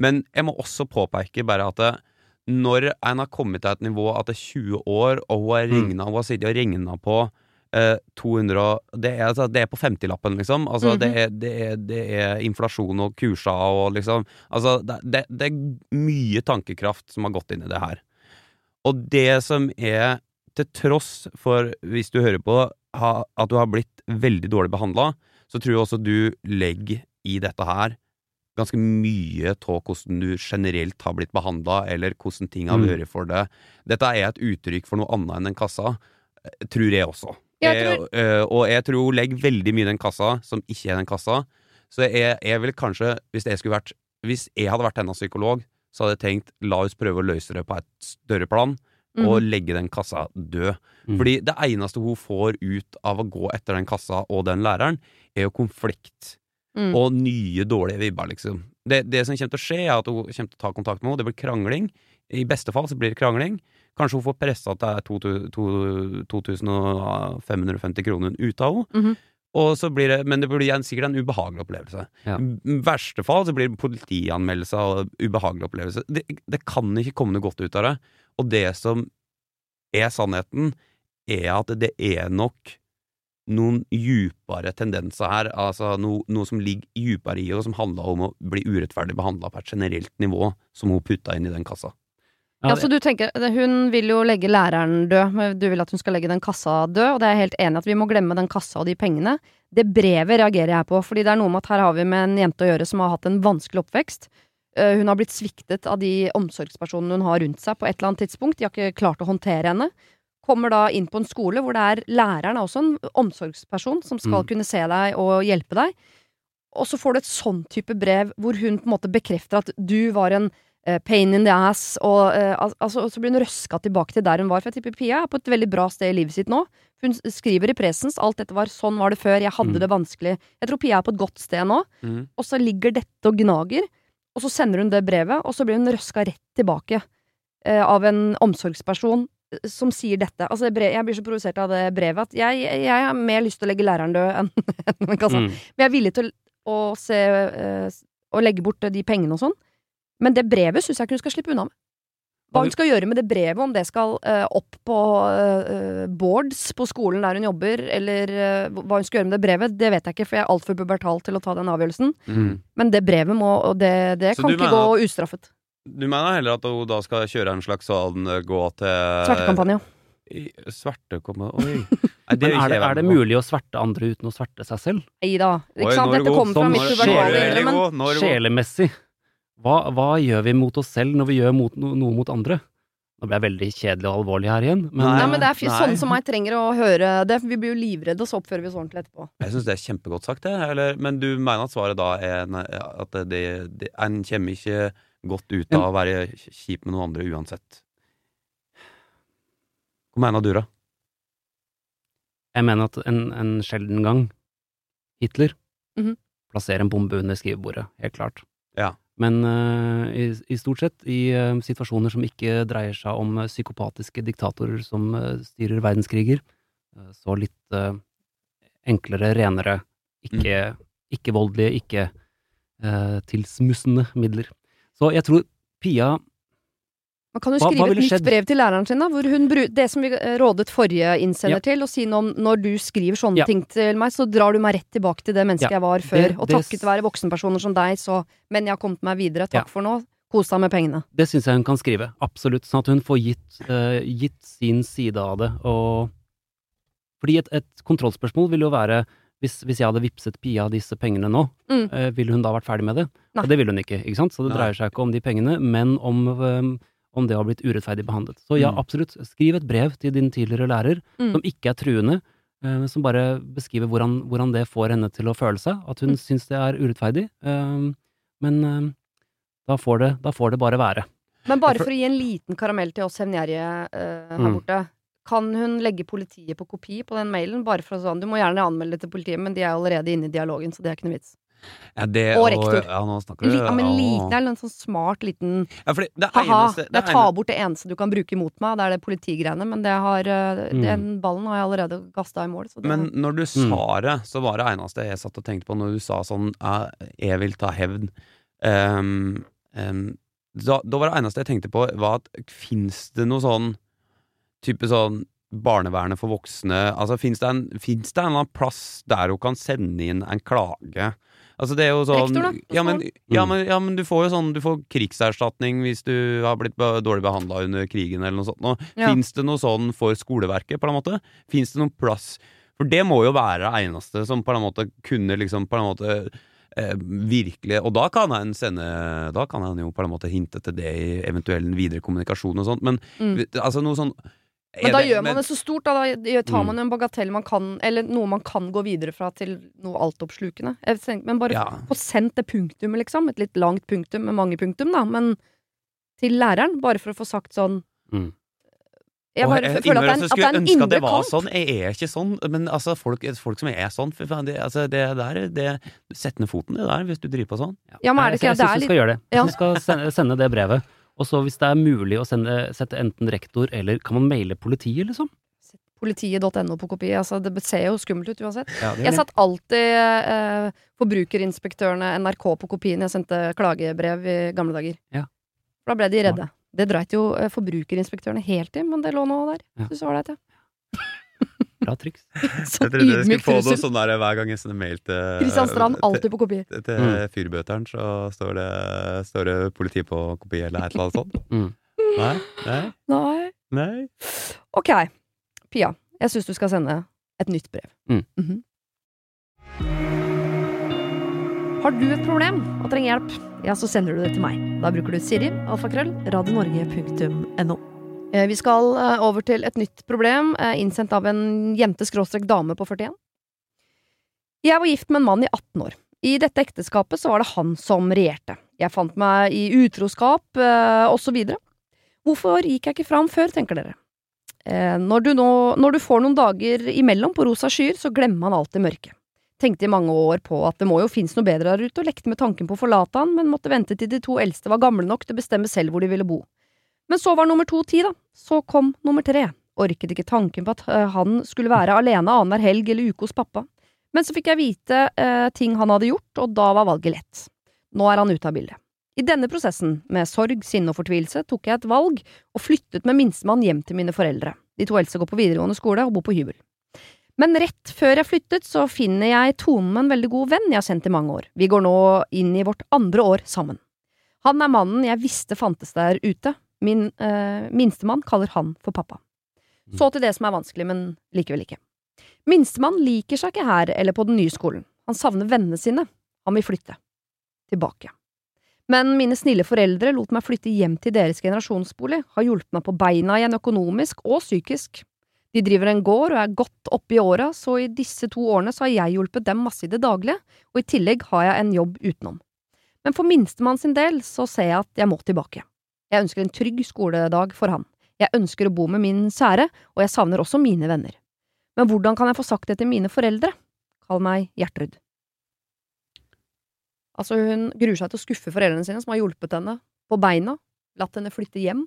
Men jeg må også påpeke bare at når en har kommet til et nivå at det er 20 år, og hun har, Mm. regnet, hun har sittet og regna på eh, 200 og- det er, altså, det er på 50-lappen, liksom. Altså, Mhm. det, er, det, er, det er inflasjon og kurser og liksom Altså, det, det, det er mye tankekraft som har gått inn i det her. Og det som er, til tross for, hvis du hører på, ha, at du har blitt veldig dårlig behandla, så tror jeg også du legger i dette her ganske mye av hvordan du generelt har blitt behandla, eller hvordan ting har Mm. vært for deg. Dette er et uttrykk for noe annet enn den kassa, eh, tror jeg også. Jeg Jeg, eh, og jeg tror hun legger veldig mye i den kassa som ikke er den kassa. Så jeg, jeg vil kanskje, hvis jeg vært Hvis jeg hadde vært hennes psykolog, så hadde jeg tenkt la oss prøve å løse det på et større plan, og Mhm. legge den kassa død. Mm. Fordi det eneste hun får ut av å gå etter den kassa og den læreren, er jo konflikt Mm. og nye dårlige vibber, liksom. Det, det som kommer til å skje, er at hun kommer til å ta kontakt med henne. Det blir krangling. I beste fall så blir det krangling. Kanskje hun får pressa at det er to- to- 2550 kroner ut av henne. Mhm. Og så blir det, men det blir en, sikkert en ubehagelig opplevelse. Ja. I verste fall så blir det politianmeldelse og ubehagelig opplevelse. Det, det kan ikke komme noe godt ut av det. Og det som er sannheten, er at det er nok noen djupere tendenser her, altså noe, noe som ligger djupere i, og som handler om å bli urettferdig behandla på et generelt nivå, som hun putta inn i den kassa. Ja, så du tenker, Hun vil jo legge læreren død, men du vil at hun skal legge den kassa død, og det er jeg helt enig i at vi må glemme den kassa og de pengene. Det brevet reagerer jeg på, fordi det er noe med at her har vi med en jente å gjøre som har hatt en vanskelig oppvekst. Eh, Hun har blitt sviktet av de omsorgspersonene hun har rundt seg på et eller annet tidspunkt. De har ikke klart å håndtere henne. Kommer da inn på en skole hvor det er læreren er også en omsorgsperson som skal Mm. kunne se deg og hjelpe deg. Og så får du et sånn type brev hvor hun på en måte bekrefter at du var en uh, pain in the ass, og, uh, altså, og så blir hun røska tilbake til der hun var. For jeg tipper Pia er på et veldig bra sted i livet sitt nå. Hun skriver i presens alt dette var sånn var det før, jeg hadde Mm. det vanskelig. Jeg tror Pia er på et godt sted nå, og så ligger dette og gnager. Og så sender hun det brevet, og så blir hun røska rett tilbake eh, av en omsorgsperson som sier dette. Altså, jeg blir så provosert av det brevet at jeg, jeg, jeg har mer lyst til å legge læreren død enn (laughs) den kassa. Mm. Men jeg er villig til å se eh, Å legge bort de pengene og sånn. Men det brevet syns jeg ikke hun skal slippe unna med. Hva hun skal gjøre med det brevet, om det skal uh, opp på uh, boards på skolen der hun jobber, eller uh, hva hun skal gjøre med det brevet, det vet jeg ikke, for jeg er altfor pubertal til å ta den avgjørelsen. Men det brevet må Og det, det kan ikke gå ustraffet. Du mener heller at hun da skal kjøre en slags sånn eh, gå til Svertekampanje. Svertekampanje Oi. (laughs) Nei, vil er det, er det mulig å sverte andre uten å sverte seg selv? Nei da. Ikke sant? Dette kommer fra mitt pubertale er det. Sjelemessig. Hva, hva gjør vi mot oss selv når vi gjør mot, no, noe mot andre? Nå ble jeg veldig kjedelig og alvorlig her igjen, men, Nei, Nei, men det er. Sånne som meg trenger å høre det, vi blir jo livredde, og så oppfører vi oss ordentlig etterpå. Jeg syns det er kjempegodt sagt, det. Eller, men du mener at svaret da er nei, at det, det, en kommer ikke godt ut av å være kjip med noen andre uansett? Hva mener du, da? Jeg mener at en, en sjelden gang Hitler Mhm. plasserer en bombe under skrivebordet, helt klart. Ja. Men uh, i, i stort sett i uh, situasjoner som ikke dreier seg om uh, psykopatiske diktatorer som styrer verdenskriger, så litt enklere, renere, ikke, Mm. ikke voldelige, ikke eh, tilsmussende midler. Så jeg tror Pia Man kan jo Hva- hva skrive et nytt skjedd? brev til læreren sin, da, hvor hun bru det som vi eh, rådet forrige innsender Ja. til, og si noe om når du skriver sånne Ja. ting til meg, så drar du meg rett tilbake til det mennesket Ja, jeg var før. det- og det takket s- være voksenpersoner som deg, så Men jeg har kommet meg videre. Takk for nå. Kos deg med pengene. Det syns jeg hun kan skrive, absolutt. Sånn at hun får gitt, uh, gitt sin side av det. Og Fordi et, et kontrollspørsmål vil jo være hvis, hvis jeg hadde vippset Pia disse pengene nå, Mm. eh, ville hun da vært ferdig med det? Nei. Og det ville hun ikke, ikke sant? Så det Nei. dreier seg ikke om de pengene, men om, eh, om det har blitt urettferdig behandlet. Så ja, Mm. absolutt. Skriv et brev til din tidligere lærer, Mm. som ikke er truende, eh, som bare beskriver hvordan, hvordan det får henne til å føle seg, at hun Mm. syns det er urettferdig. Eh, men eh, da, får det, da får det bare være. Men bare for- for å gi en liten karamell til oss hevngjerrige eh, her Mm. borte. Kan hun legge politiet på kopi på den mailen? Bare for å sånn, Du må gjerne anmelde det til politiet, men de er allerede inne i dialogen, så det er ikke noe vits. Ja, det, Og rektor. Ja, nå snakker du ja, men liten er en sånn smart liten Ja, fordi det Ha-ha, jeg tar bort det eneste du kan bruke mot meg, det er det politigreiene, men det har, eh, Mm. den ballen har jeg allerede kasta i mål. Så det, Men når du sa det, så var det eneste jeg satt og tenkte på når du sa sånn Jeg vil ta hevn. Um, um, da, da var det eneste jeg tenkte på, var at fins det noe sånn Type sånn barnevernet for voksne Altså Fins det, en- finnes det en eller annen plass der hun kan sende inn en klage? Altså det er jo sånn Rektor, da, ja men, ja, Mm. men, ja, men du får jo sånn Du får krigserstatning hvis du har blitt dårlig behandla under krigen eller noe sånt. Nå. Ja. Fins det noe sånn for skoleverket, på en måte? Fins det noen plass For det må jo være det eneste som på en måte kunne liksom på en måte eh, virkelig Og da kan en sende Da kan en jo på en måte hinte til det i eventuell videre kommunikasjon og sånt, men Mm. altså noe sånn men da det- gjør man det så stort, da. Da tar Mm. man jo en bagatell man kan, eller noe man kan gå videre fra til noe altoppslukende. Jeg Men bare Ja. få sendt det punktumet, liksom. Et litt langt punktum med mange punktum, da. Men til læreren, bare for å få sagt sånn Mm. Jeg bare jeg- føler at det er en, jeg at det er en indre det var kamp. sånn. Jeg er ikke sånn, men altså folk, folk som er sånn, det, altså, det der det, Sett ned foten det der, hvis du driver på sånn. Ja, men er det Jeg- ikke jeg det syns du skal gjøre det. Ja. Du skal sende, sende det brevet. Og så hvis det er mulig å sende, sette enten rektor eller Kan man maile politiet, liksom? Politiet.no på kopi. Altså, det ser jo skummelt ut uansett. Ja, Jeg satt alltid eh, forbrukerinspektørene NRK på kopien jeg sendte klagebrev i gamle dager. Ja. Da ble de redde. Det dreit jo eh, forbrukerinspektørene helt i, men det lå nå der. Ja. Syns det var så (laughs) jeg. trodde jeg skulle få noe sånn der hver gang jeg sender mail til Kristian Strand, alltid på kopi. til, til Mm. fyrbøteren, så står det, står det politi på kopi eller et eller annet sånt. (laughs) Mm. Nei, nei, Nei. nei. Ok. Pia, jeg syns du skal sende et nytt brev. Mm. -hmm. Har du et problem og trenger hjelp, ja, så sender du det til meg. Da bruker du Siri, alfakrøll, radionorge.no. Eh, Vi skal eh, over til et nytt problem, eh, innsendt av en jente-dame på 41. Jeg var gift med en mann i 18 år. I dette ekteskapet så var det han som regjerte. Jeg fant meg i utroskap, osv. Hvorfor gikk jeg ikke fram før, tenker dere? Når, du nå, når du får noen dager imellom på rosa skyer, så glemmer man alltid mørket. Tenkte i mange år på at det må jo finnes noe bedre der ute, og lekte med tanken på å forlate han, men måtte vente til de to eldste var gamle nok til å bestemme selv hvor de ville bo. Men så var nummer to ti, da. Så kom nummer tre. Orket ikke tanken på at eh, han skulle være alene annenhver helg eller uke hos pappa. Men så fikk jeg vite eh, ting han hadde gjort, og da var valget lett. Nå er han ute av bildet. I denne prosessen, med sorg, sinne og fortvilelse, tok jeg et valg og flyttet med minstemann hjem til mine foreldre. De to eldste går på videregående skole og bor på hybel. Men rett før jeg flyttet, så finner jeg tonen med en veldig god venn jeg har kjent i mange år. Vi går nå inn i vårt andre år sammen. Han er mannen jeg visste fantes der ute. Min eh, minstemann kaller han for pappa. Så til det som er vanskelig, men likevel ikke. Minstemann liker seg ikke her eller på den nye skolen. Han savner vennene sine. Han vil flytte. Tilbake. Men mine snille foreldre lot meg flytte hjem til deres generasjonsbolig, har hjulpet meg på beina igjen økonomisk og psykisk. De driver en gård og er godt oppe i åra, så i disse to årene så har jeg hjulpet dem masse i det daglige, og i tillegg har jeg en jobb utenom. Men for minstemann sin del så ser jeg at jeg må tilbake. Jeg ønsker en trygg skoledag for han. Jeg ønsker å bo med min kjære, og jeg savner også mine venner. Men hvordan kan jeg få sagt det til mine foreldre? Kall meg Gjertrud. Altså, hun gruer seg til å skuffe foreldrene sine, som har hjulpet henne på beina, latt henne flytte hjem,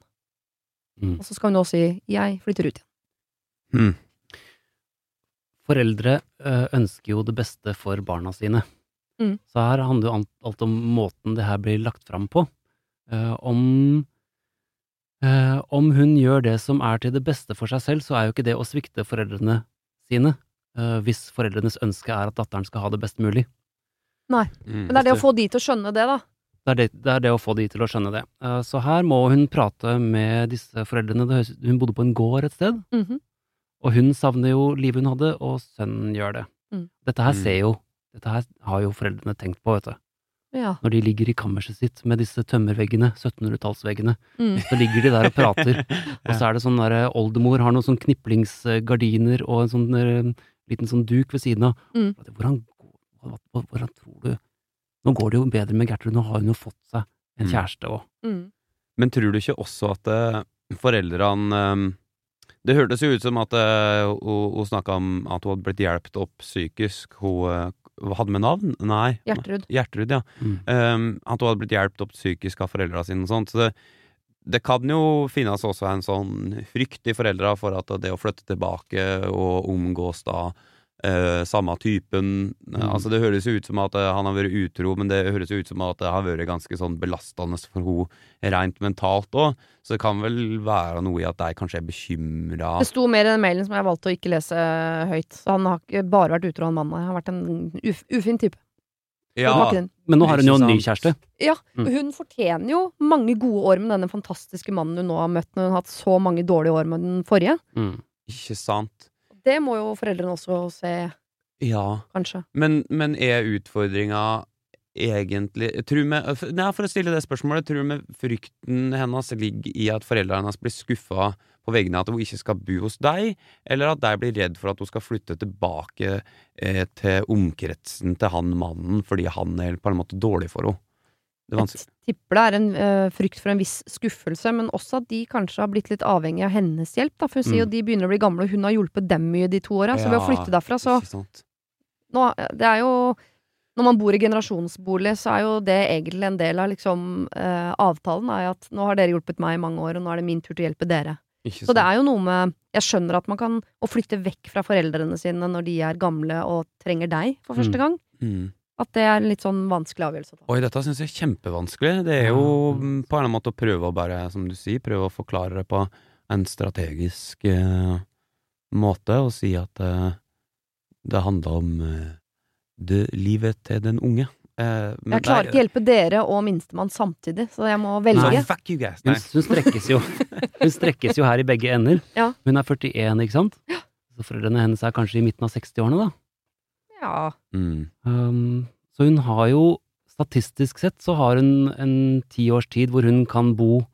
Mm. og så skal hun nå si 'jeg flytter ut igjen'. Mm. Foreldre eh, ønsker jo det beste for barna sine. Mm. Så her handler jo alt om måten det her blir lagt fram på. Eh, om eh, Om hun gjør det som er til det beste for seg selv, så er jo ikke det å svikte foreldrene sine, eh, hvis foreldrenes ønske er at datteren skal ha det best mulig. Mm, Men det er det å få de til å skjønne det, da. Det er det, det er det å få de til å skjønne det. Eh, så her må hun prate med disse foreldrene. Hun bodde på en gård et sted, Mhm. og hun savner jo livet hun hadde, og sønnen gjør det. Mm. Dette her Mm. ser jo Dette her har jo foreldrene tenkt på, vet du. Ja. Når de ligger i kammerset sitt med disse tømmerveggene, 1700-tallsveggene, Mm. så ligger de der og prater, (laughs) og så er det sånn derre oldemor har noen sånn kniplingsgardiner og en sånn eh, liten sånn duk ved siden av. Mm. Hvordan, hvordan tror du Nå går det jo bedre med Gertrud, nå har hun jo fått seg en Mm. kjæreste òg. Mm. Men tror du ikke også at eh, foreldrene eh, Det hørtes jo ut som at eh, hun, hun snakka om at hun hadde blitt hjulpet opp psykisk. Hun eh, hadde med navn? Nei. Gjertrud. Gjertrud, ja. Mm. Um, at hun hadde blitt hjulpet opp psykisk av foreldra sine og sånt. Så det, det kan jo finnes også en sånn frykt i foreldra for at det å flytte tilbake og omgås da eh, samme typen Mm. Altså Det høres jo ut som at eh, han har vært utro, men det høres jo ut som at det har vært ganske sånn belastende for henne rent mentalt òg. Så det kan vel være noe i at de kanskje er bekymra Det sto mer i den mailen som jeg valgte å ikke lese høyt. Så han har ikke bare vært utro, han mannen. Han har vært en uf ufin type. Ja. Men nå har hun jo en ny kjæreste. Ja, Mm. hun fortjener jo mange gode år med denne fantastiske mannen hun nå har møtt, når hun har hatt så mange dårlige år med den forrige. Mm. ikke sant? Det må jo foreldrene også se, Ja. kanskje. Men, men er utfordringa egentlig tror vi, nei, For å stille det spørsmålet, tror vi frykten hennes ligger i at foreldrene hennes blir skuffa på vegne av at hun ikke skal bo hos deg, eller at de blir redd for at hun skal flytte tilbake eh, til omkretsen til han mannen fordi han er på en måte dårlig for henne? Det Jeg tipper det er en uh, frykt for en viss skuffelse, men også at de kanskje har blitt litt avhengig av hennes hjelp. Da. For å si, mm. Mm. de begynner å bli gamle, og hun har hjulpet dem mye de to åra. Så ved å Ja, flytte derfra, så nå, Det er jo Når man bor i generasjonsbolig, så er jo det egentlig en del av liksom uh, avtalen. Er at nå har dere hjulpet meg i mange år, og nå er det min tur til å hjelpe dere. Så det er jo noe med Jeg skjønner at man kan Å flytte vekk fra foreldrene sine når de er gamle og trenger deg for første Mm. gang. Mm. At det er en litt sånn vanskelig avgjørelse. Oi, dette syns jeg er kjempevanskelig. Det er jo på en eller annen måte å prøve å bare, som du sier, prøve å forklare det på en strategisk eh, måte, og si at eh, det handler om eh, det, livet til den unge. Eh, men Jeg klarer ikke å hjelpe dere og minstemann samtidig, så jeg må velge. Nei, fuck you guys. Hun, hun, strekkes jo, (laughs) hun strekkes jo her i begge ender. Ja. Hun er 41, ikke sant? Ja. Så foreldrene hennes er kanskje i midten av 60-årene, da. Ja. Mm. Um, så hun har jo, statistisk sett, så har hun en tiårs tid hvor hun kan bo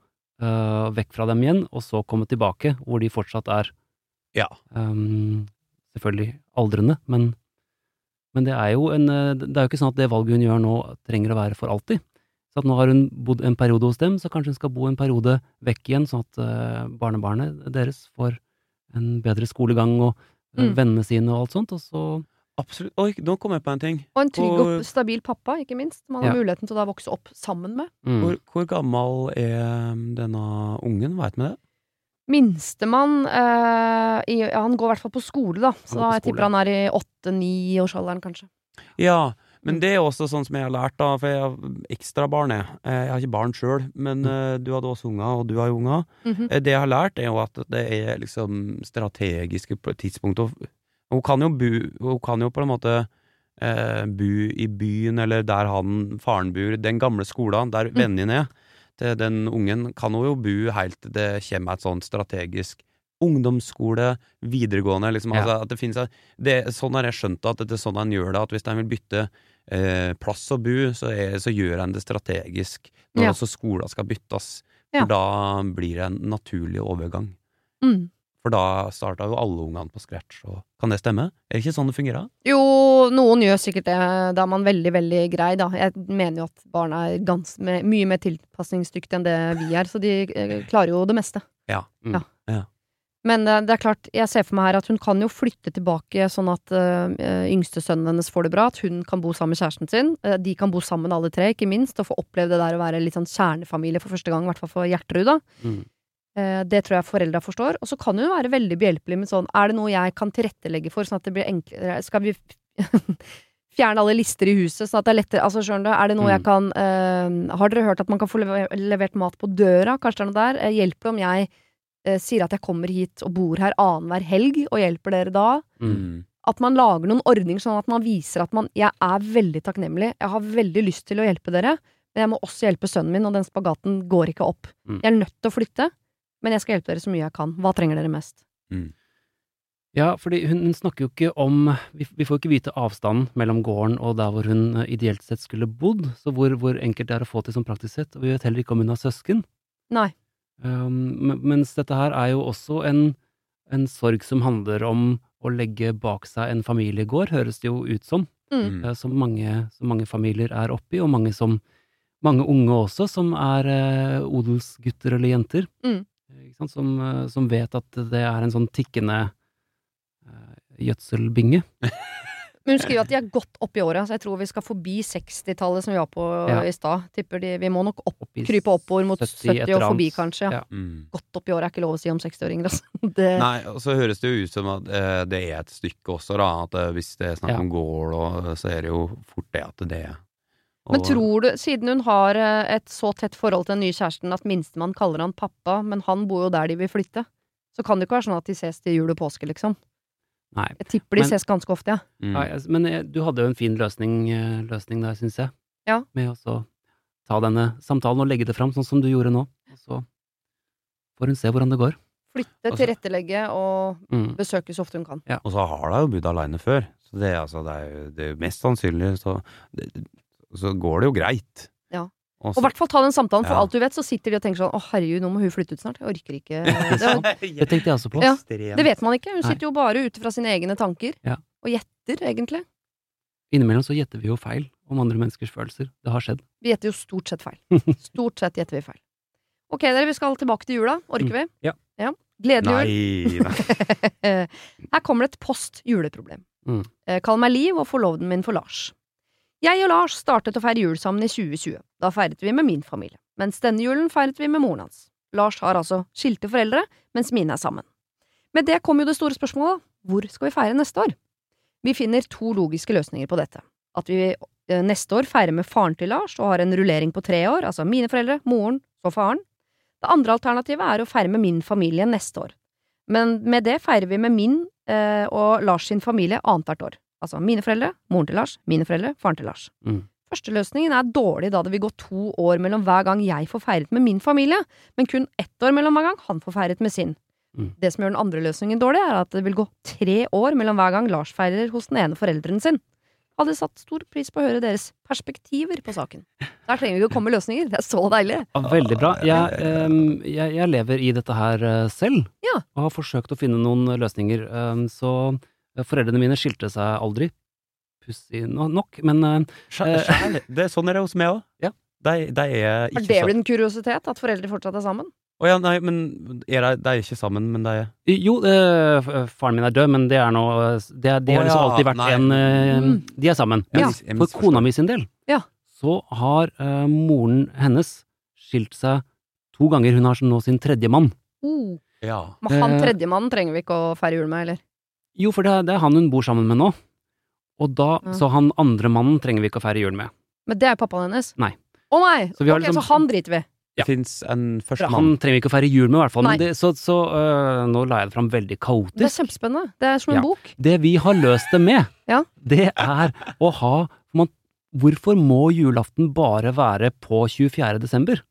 uh, vekk fra dem igjen, og så komme tilbake, hvor de fortsatt er Ja. um, selvfølgelig aldrende, men, men det er jo en uh, Det er jo ikke sånn at det valget hun gjør nå, trenger å være for alltid. Så at nå har hun bodd en periode hos dem, så kanskje hun skal bo en periode vekk igjen, sånn at uh, barnebarnet deres får en bedre skolegang og uh, Mm. vennene sine og alt sånt, og så Absolutt. Oi, nå kom jeg på en ting. Og en trygg og stabil pappa, ikke minst. Man har Ja. muligheten til å da vokse opp sammen med. mm. Hvor, hvor gammel er denne ungen? Veit vi det? Minstemann eh, i, ja, Han går i hvert fall på skole, da. Så da jeg tipper han er i åtte-niårsalderen, kanskje. Ja, men det er også sånn som jeg har lært, da, for jeg har ekstra barn, jeg. Eh, Jeg har ikke barn sjøl, men mm. du hadde også unger, og du har jo unger. Mm -hmm. Det jeg har lært, er jo at det er liksom strategiske tidspunkt. og Hun kan jo, bu, hun kan jo på en måte eh, bo i byen, eller der han faren bor, den gamle skolen, der vennene er til den ungen, kan hun jo bo helt til det kommer et sånt strategisk ungdomsskole, videregående, liksom. Ja. Altså, at det finnes, det, sånn har jeg skjønt at det er sånn han gjør det, at hvis han vil bytte eh, plass å bo, så, er, så gjør han det strategisk når Ja. også skolen skal byttes. Ja. Da blir det en naturlig overgang. Mm. For da starta jo alle ungene på scratch. Og kan det stemme? Er det ikke sånn det fungerer? Jo, noen gjør sikkert det. Da er man veldig, veldig grei, da. Jeg mener jo at barna er gans mye mer tilpasningsdyktige enn det vi er, så de eh, klarer jo det meste. Ja. Men eh, det er klart, jeg ser for meg her at hun kan jo flytte tilbake sånn at uh, yngste sønnen hennes får det bra, at hun kan bo sammen med kjæresten sin. Uh, de kan bo sammen alle tre, ikke minst, og få oppleve det der å være litt sånn kjernefamilie for første gang, i hvert fall for Gjertrud, da. Mm. Eh, det tror jeg foreldra forstår. Og så kan hun være veldig behjelpelig med sånn Er det noe jeg kan tilrettelegge for, sånn at det blir enklere Skal vi (laughs) fjerne alle lister i huset, sånn at det er lettere Altså, skjønner du, er det noe jeg Mm. kan uh, Har dere hørt at man kan få levert mat på døra? Kanskje det er noe der? Eh, hjelper det om jeg uh, sier at jeg kommer hit og bor her annenhver helg, og hjelper dere da? Mm. At man lager noen ordninger sånn at man viser at man Jeg er veldig takknemlig, jeg har veldig lyst til å hjelpe dere, men jeg må også hjelpe sønnen min, og den spagaten går ikke opp. Mm. Jeg er nødt til å flytte, men jeg skal hjelpe dere så mye jeg kan. Hva trenger dere mest? Ja, fordi hun, hun snakker jo ikke om vi, vi får jo ikke vite avstanden mellom gården og der hvor hun eh, ideelt sett skulle bodd, så hvor, hvor enkelt det er å få til som praktisk sett, og vi vet heller ikke om hun har søsken. Nei. Um, mens dette her er jo også en, en sorg som handler om å legge bak seg en familiegård, høres det jo ut som, Mm. Uh, som mange, som mange familier er oppi, og mange, som, mange unge også, som er eh, odelsgutter eller jenter, Mm. Eh, ikke sant? Som, eh, som vet at det er en sånn tikkende uh, gjødselbinge. Men hun skriver at de er godt opp i åra, så jeg tror vi skal forbi 60-tallet som vi var på Ja. i stad. Tipper de Vi må nok opp, Oppi krype oppover mot 70 70 og forbi, kanskje. Ja. Ja. Mm. Godt opp i åra er ikke lov å si om 60-åringer, altså. (laughs) Det, Nei, og så høres det jo ut som at eh, det er et stykke også, da. At eh, hvis det er snakk Ja. om gård, og, så er det jo fort det at det er Men tror du, siden hun har eh, et så tett forhold til den nye kjæresten at minstemann kaller han pappa, men han bor jo der de vil flytte, så kan det ikke være sånn at de ses til jul og påske, liksom. Nei. Jeg tipper de Men- ses ganske ofte, ja. Mm. Nei, altså, men eh, du hadde jo en fin løsning, eh, løsning der, syns jeg. Ja. Med å ta denne samtalen og legge det fram, sånn som du gjorde nå. Og så får hun se hvordan det går. Flytte, Altså- tilrettelegge og Mm. besøke så ofte hun kan. Og så har hun jo bodd aleine før, så det, er altså, det er jo det er mest sannsynlig så, det, så går det jo greit. Ja. Og Og i hvert fall ta den samtalen, for Ja. alt du vet, så sitter de og tenker sånn å herregud, nå må hun flytte ut snart. Jeg orker ikke. (laughs) Det, Det tenkte jeg også på. Ja. Det vet man ikke. Hun sitter jo bare ute fra sine egne tanker. Ja. Og gjetter, egentlig. Innimellom så gjetter vi jo feil om andre menneskers følelser. Det har skjedd. Vi gjetter jo stort sett feil. (laughs) Stort sett gjetter vi feil. Ok, dere, vi skal tilbake til jula. Orker vi? Ja. Gledelig jul. (laughs) Her kommer det et post juleproblem. Mm. Eh, Kall meg Liv og forloveden min for Lars. Jeg og Lars startet å feire jul sammen i 2020. Da feiret vi med min familie. Mens denne julen feiret vi med moren hans. Lars har altså skilte foreldre, mens mine er sammen. Med det kom jo det store spørsmålet. Hvor skal vi feire neste år? Vi finner to logiske løsninger på dette. At vi eh, neste år feirer med faren til Lars og har en rullering på tre år, altså mine foreldre, moren, og faren. Det andre alternativet er å feire med min familie neste år. Men med det feirer vi med min eh, og Lars sin familie annethvert år. Altså mine foreldre, moren til Lars, mine foreldre, faren til Lars. Mm. Førsteløsningen er dårlig da det vil gå to år mellom hver gang jeg får feiret med min familie, men kun ett år mellom hver gang han får feiret med sin. Mm. Det som gjør den andre løsningen dårlig, er at det vil gå tre år mellom hver gang Lars feirer hos den ene forelderen sin. Hadde satt stor pris på å høre deres perspektiver på saken. Der trenger vi ikke å komme med løsninger, det er så deilig. Ja, veldig bra. Jeg, um, jeg, jeg lever i dette her eh, selv, Ja. og har forsøkt å finne noen løsninger. um, så foreldrene mine skilte seg aldri. Pussig no- nok, men eh, Skjæ- Det er sånn er det hos meg òg. Ja. De, de er Har ikke det blitt en kuriositet at foreldre fortsatt er sammen? Å ja, nei, men er de, de er ikke sammen, men de er Jo, eh, faren min er død, men det er nå Det, er- det Å har liksom alltid vært nei. en eh, Mm. De er sammen. Ja. For kona mi sin del, Ja. så har eh, moren hennes skilt seg to ganger. Hun har nå sin tredje mann. Mm. Ja. Men han Eh. tredjemannen trenger vi ikke å feire jul med, eller? Jo, for det er, det er han hun bor sammen med nå. Og da, Ja. Så han andre mannen trenger vi ikke å feire jul med. Men det er pappaen hennes? Nei. Å nei! Så okay, Ok, liksom- så han driter vi. Ja. Fins en førstemann. Han trenger vi ikke å feire jul med, i hvert fall. Men det, så så øh, nå la jeg det fram veldig kaotisk. Det er kjempespennende. Det er som en Ja. bok. Det vi har løst det med, (laughs) Ja. det er å ha man, Hvorfor må julaften bare være på 24. desember?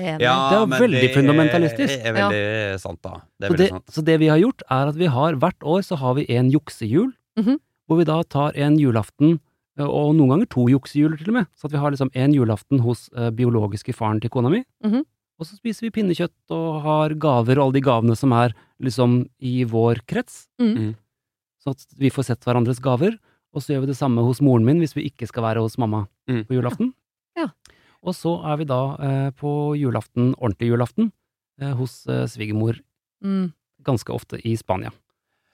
Enig. Det er veldig det fundamentalistisk. er veldig sant, da. Det er Så det, sant. så det vi har gjort, er at vi har hvert år så har vi en juksehjul, mm -hmm. hvor vi da tar en julaften, øh, og noen ganger to juksehjuler, til og med. Så at vi har liksom en julaften hos uh, biologiske faren til kona mi, Mhm. og så spiser vi pinnekjøtt og har gaver og alle de gavene som er liksom i vår krets. Mm -hmm. Så at vi får sett hverandres gaver, og så gjør vi det samme hos moren min hvis vi ikke skal være hos mamma Mm. på julaften. Ja. Og så er vi da eh, på julaften, ordentlig julaften, eh, hos eh, svigermor Mm. ganske ofte i Spania.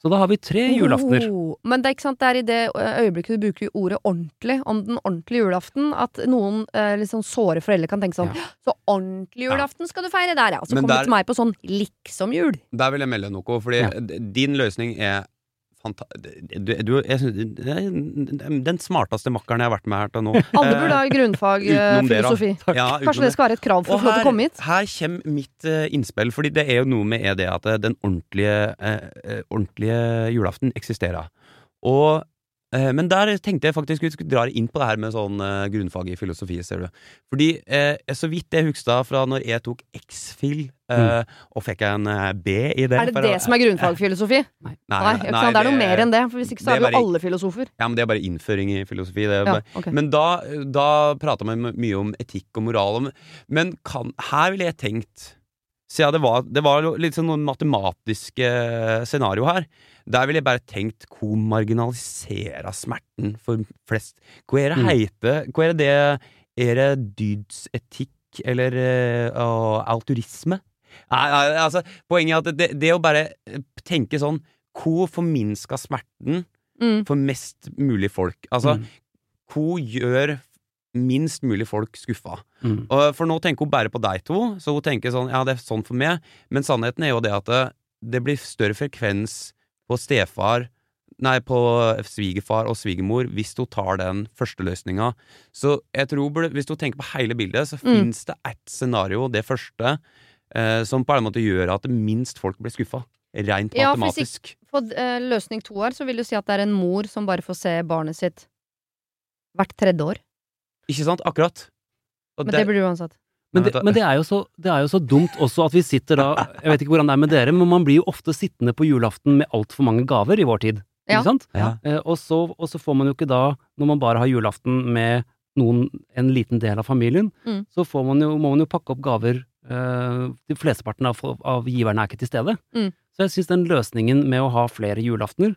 Så da har vi tre julaftener. Oh, men det er ikke sant, det er i det øyeblikket du bruker ordet ordentlig om den ordentlige julaften, at noen eh, sånn såre foreldre kan tenke sånn Så ordentlig julaften skal du feire der, ja. Så kommer der- du til meg på sånn liksom-jul. Der vil jeg melde noe, fordi Ja. din løsning er du, du, synes, den smarteste makkeren jeg har vært med her til nå. (laughs) Alle burde ha grunnfag eh, det, da. filosofi. Ja, Kanskje det skal være et krav for å få lov til å komme hit? her kommer mitt eh, innspill, fordi det er jo noe med det at eh, den ordentlige, eh, eh, ordentlige julaften eksisterer. Og, eh, men der tenkte jeg faktisk vi skulle dra inn på det her med sånn eh, grunnfag i filosofi, ser du. Fordi eh, så vidt jeg husker fra når jeg tok X-fil, eh, og fikk jeg en eh, B i det Er det det som er grunnfagfilosofi? Nei, Nei, nei, nei det er noe mer enn det. For hvis ikke så er er bare, jo alle filosofer. Ja, men det er bare innføring i filosofi. Det Ja, okay. Men da, da prata man mye om etikk og moral. Men kan, her ville jeg tenkt Siden det var, det var litt sånn noen matematiske scenario her. Der ville jeg bare tenkt hvor marginalisera smerten for flest. Hva er det Mm. heite Hva er det Er det dydsetikk eller alturisme? og? Nei, nei, altså, poenget er at det, det å bare tenke sånn Hvor forminska smerten Mm. for mest mulig folk? Altså, Mm. hvor gjør minst mulig folk skuffa? Mm. For nå tenker hun bare på deg to, så hun tenker sånn ja, det er sånn for meg, men sannheten er jo det at det, det blir større frekvens på stefar Nei, på svigerfar og svigermor hvis hun tar den første løsninga. Så jeg tror hvis du tenker på hele bildet, så Mm. fins det ett scenario, det første, eh, som på en måte gjør at minst folk blir skuffa. Rent Ja, for Ja, matematisk. På eh, løsning to her så vil du si at det er en mor som bare får se barnet sitt hvert tredje år. Ikke sant? Akkurat. Og Men det det blir uansett. Men, det, men det, er jo så, det er jo så dumt også at vi sitter da Jeg vet ikke hvordan det er med dere, men man blir jo ofte sittende på julaften med altfor mange gaver i vår tid. Ja. Ikke sant? Ja. Eh, og, så, og så får man jo ikke da, når man bare har julaften med noen, en liten del av familien, Mm. så får man jo, må man jo pakke opp gaver. Eh, de flesteparten av, av giverne er ikke til stede. Mm. Så jeg syns den løsningen med å ha flere julaftener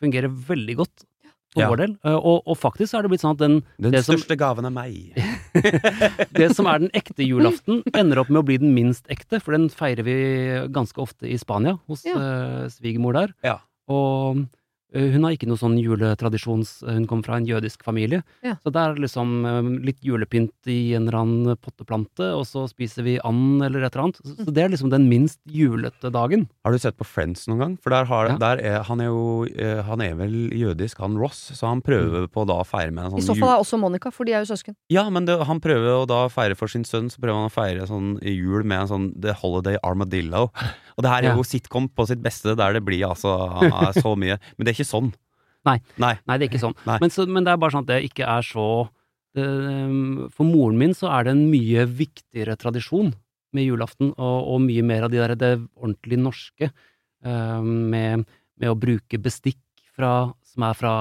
fungerer veldig godt for Ja. vår del. Eh, og, og faktisk så er det blitt sånn at den, Den det som- største gaven er meg. (laughs) det som er den ekte julaften, ender opp med å bli den minst ekte, for den feirer vi ganske ofte i Spania, hos Ja. uh, svigermor der. Ja. Og hun har ikke noe sånn juletradisjons Hun kommer fra en jødisk familie. Ja. Så det er liksom eh, litt julepynt i en eller annen potteplante, og så spiser vi and eller et eller annet. Så, så det er liksom den minst julete dagen. Har du sett på Friends noen gang? For der, har, Ja. der er, han er jo eh, Han er vel jødisk, han Ross, så han prøver på da å feire med en I sånn så fall er også Monica, for de er jo søsken. Ja, men det, han prøver å da feire for sin sønn, så prøver han å feire sånn jul med en sånn The Holiday Armadillo. Og det her er jo sitcom på sitt beste, der det blir altså så mye. (laughs) Men det er ikke sånn. Nei. Nei. Nei, det er ikke sånn. Men, så, men det er bare sånn at det ikke er så det, For moren min så er det en mye viktigere tradisjon med julaften, og, og mye mer av de der, det ordentlig norske, eh, med, med å bruke bestikk fra, som er fra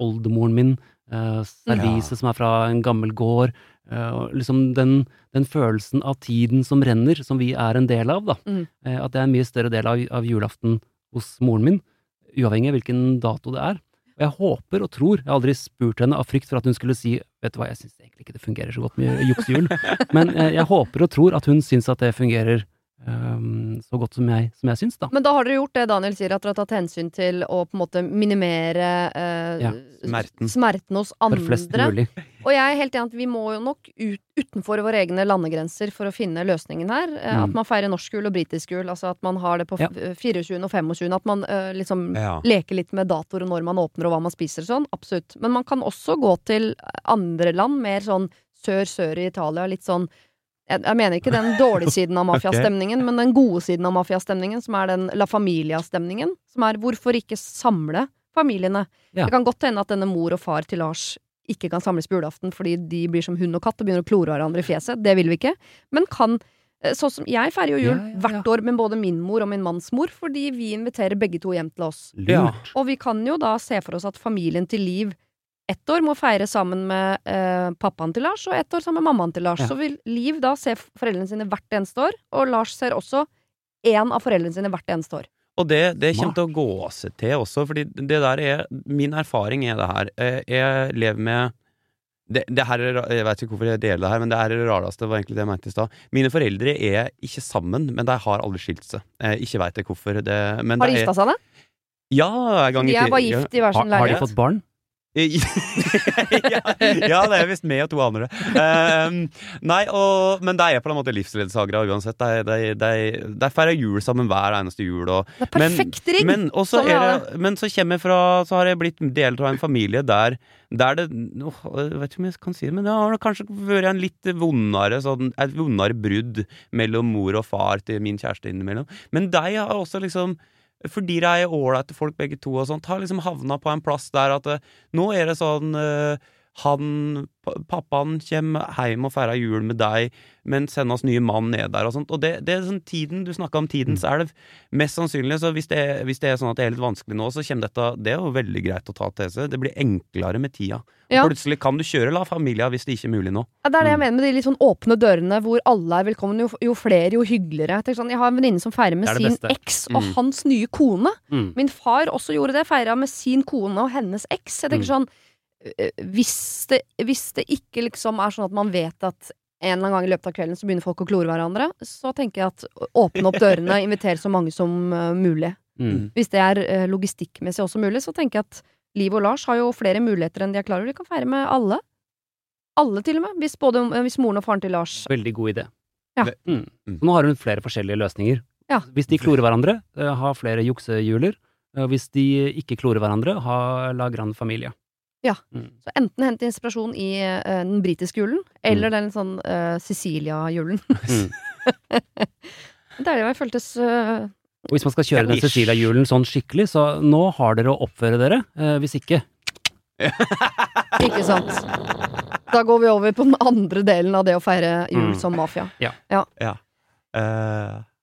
oldemoren min, uh, servise som er fra en gammel gård, Uh, liksom den, den følelsen av tiden som renner, som vi er en del av, da. Mm. Uh, at det er en mye større del av, av julaften hos moren min, uavhengig av hvilken dato det er. Og jeg håper og tror, jeg har aldri spurt henne av frykt for at hun skulle si vet du hva, jeg syns egentlig ikke det fungerer så godt med juksejul, (laughs) men eh, jeg håper og tror at hun syns at det fungerer ehm, så godt som jeg, som jeg syns, da. Men da har dere gjort det Daniel sier, at dere har tatt hensyn til å på en måte minimere uh, Ja, smerten. smerten hos For flest mulig. Og jeg er helt enig at vi må jo nok ut, utenfor våre egne landegrenser for å finne løsningen her. Eh, Mm. At man feirer norsk jul og britisk jul. Altså at man har det på Ja. 24. og 25. At man uh, liksom Ja. leker litt med datoer og når man åpner og hva man spiser og sånn. Absolutt. Men man kan også gå til andre land, mer sånn sør-sør i Italia. Litt sånn jeg, jeg mener ikke den dårlige (laughs) siden av mafiastemningen, men den gode siden av mafiastemningen, som er den La Familia-stemningen. Som er hvorfor ikke samle familiene? Ja. Det kan godt hende at denne mor og far til Lars ikke kan samles på julaften fordi de blir som hund og katt og begynner å klore hverandre i fjeset. Det vil vi ikke. Men kan Sånn som Jeg feirer jo jul Ja, ja, ja. hvert år med både min mor og min manns mor, fordi vi inviterer begge to hjem til oss. Lurt. Og vi kan jo da se for oss at familien til Liv ett år må feire sammen med eh, pappaen til Lars, og ett år sammen med mammaen til Lars. Ja. Så vil Liv da se foreldrene sine hvert eneste år, og Lars ser også én av foreldrene sine hvert eneste år. Og det, det kommer til å gå seg til også, fordi det der er Min erfaring er det her. Eh, Jeg lever med det, det her er, Jeg vet ikke hvorfor jeg deler det her, men det er det rareste. var egentlig det jeg mente i stad. Mine foreldre er ikke sammen, men de har aldri skilt seg. Jeg ikke veit jeg hvorfor. Det, men Har de gifta seg, det? Ja, en gang De er bare gift i hver sin leilighet. har de fått barn? (laughs) ja, ja, det er visst meg og to andre. Um, nei, og, men de er på en måte livsledsagere uansett. De, de, de, de feirer jul sammen hver eneste jul. Og, Det er perfekt ring! men, men, så Sånn det, men så fra Så har jeg blitt del av en familie der der det oh, Jeg vet ikke om jeg kan si det, men det har kanskje vært en litt vondere sånn, et vondere brudd mellom mor og far til min kjæreste innimellom. Men de har også liksom fordi de er ålreite folk begge to, og sånt, har liksom havna på en plass der at eh, nå er det sånn eh, han, pappaen kommer hjem og feirer jul med deg, men sender oss nye mann ned der og sånt. Og det, det er sånn tiden, du snakka om tidens elv. er mest sannsynlig Så hvis det, er, hvis det er sånn at det er litt vanskelig nå, så kommer dette Det er jo veldig greit å ta til seg. Det blir enklere med tida. Ja. Plutselig kan du kjøre La Familia hvis det ikke er mulig nå. Ja, det er det Mm. jeg mener med de litt sånn åpne dørene hvor alle er velkommen. Jo, jo flere, jo hyggeligere. Jeg, sånn, jeg har en venninne som feirer med sin eks og Mm. hans nye kone. Mm. Min far også gjorde det. Feira med sin kone og hennes eks. Jeg tenker Mm. sånn hvis det, hvis det ikke liksom er sånn at man vet at en eller annen gang i løpet av kvelden så begynner folk å klore hverandre, så tenker jeg at åpne opp dørene, invitere så mange som øh, mulig. Mm. Hvis det er øh, logistikkmessig også mulig, så tenker jeg at Liv og Lars har jo flere muligheter enn de er klar over. De kan feire med alle. Alle, til og med. Hvis, både, hvis moren og faren til Lars Veldig god idé. Ja. Mm. Mm. Nå har hun flere forskjellige løsninger. Ja. Hvis de klorer hverandre, eh, ha flere juksehjuler. Eh, Hvis de ikke klorer hverandre, ha la grand familia. Ja. Mm. Så enten hente inspirasjon i uh, den britiske julen, eller den sånn uh, Sicilia-julen. Mm. det er (laughs) det jeg føltes uh, Og hvis man skal kjøre den. Cecilia-julen sånn skikkelig, så nå har dere å oppføre dere. Eh, hvis ikke (laughs) Ikke sant? Da går vi over på den andre delen av det å feire jul Mm. som mafia. Ja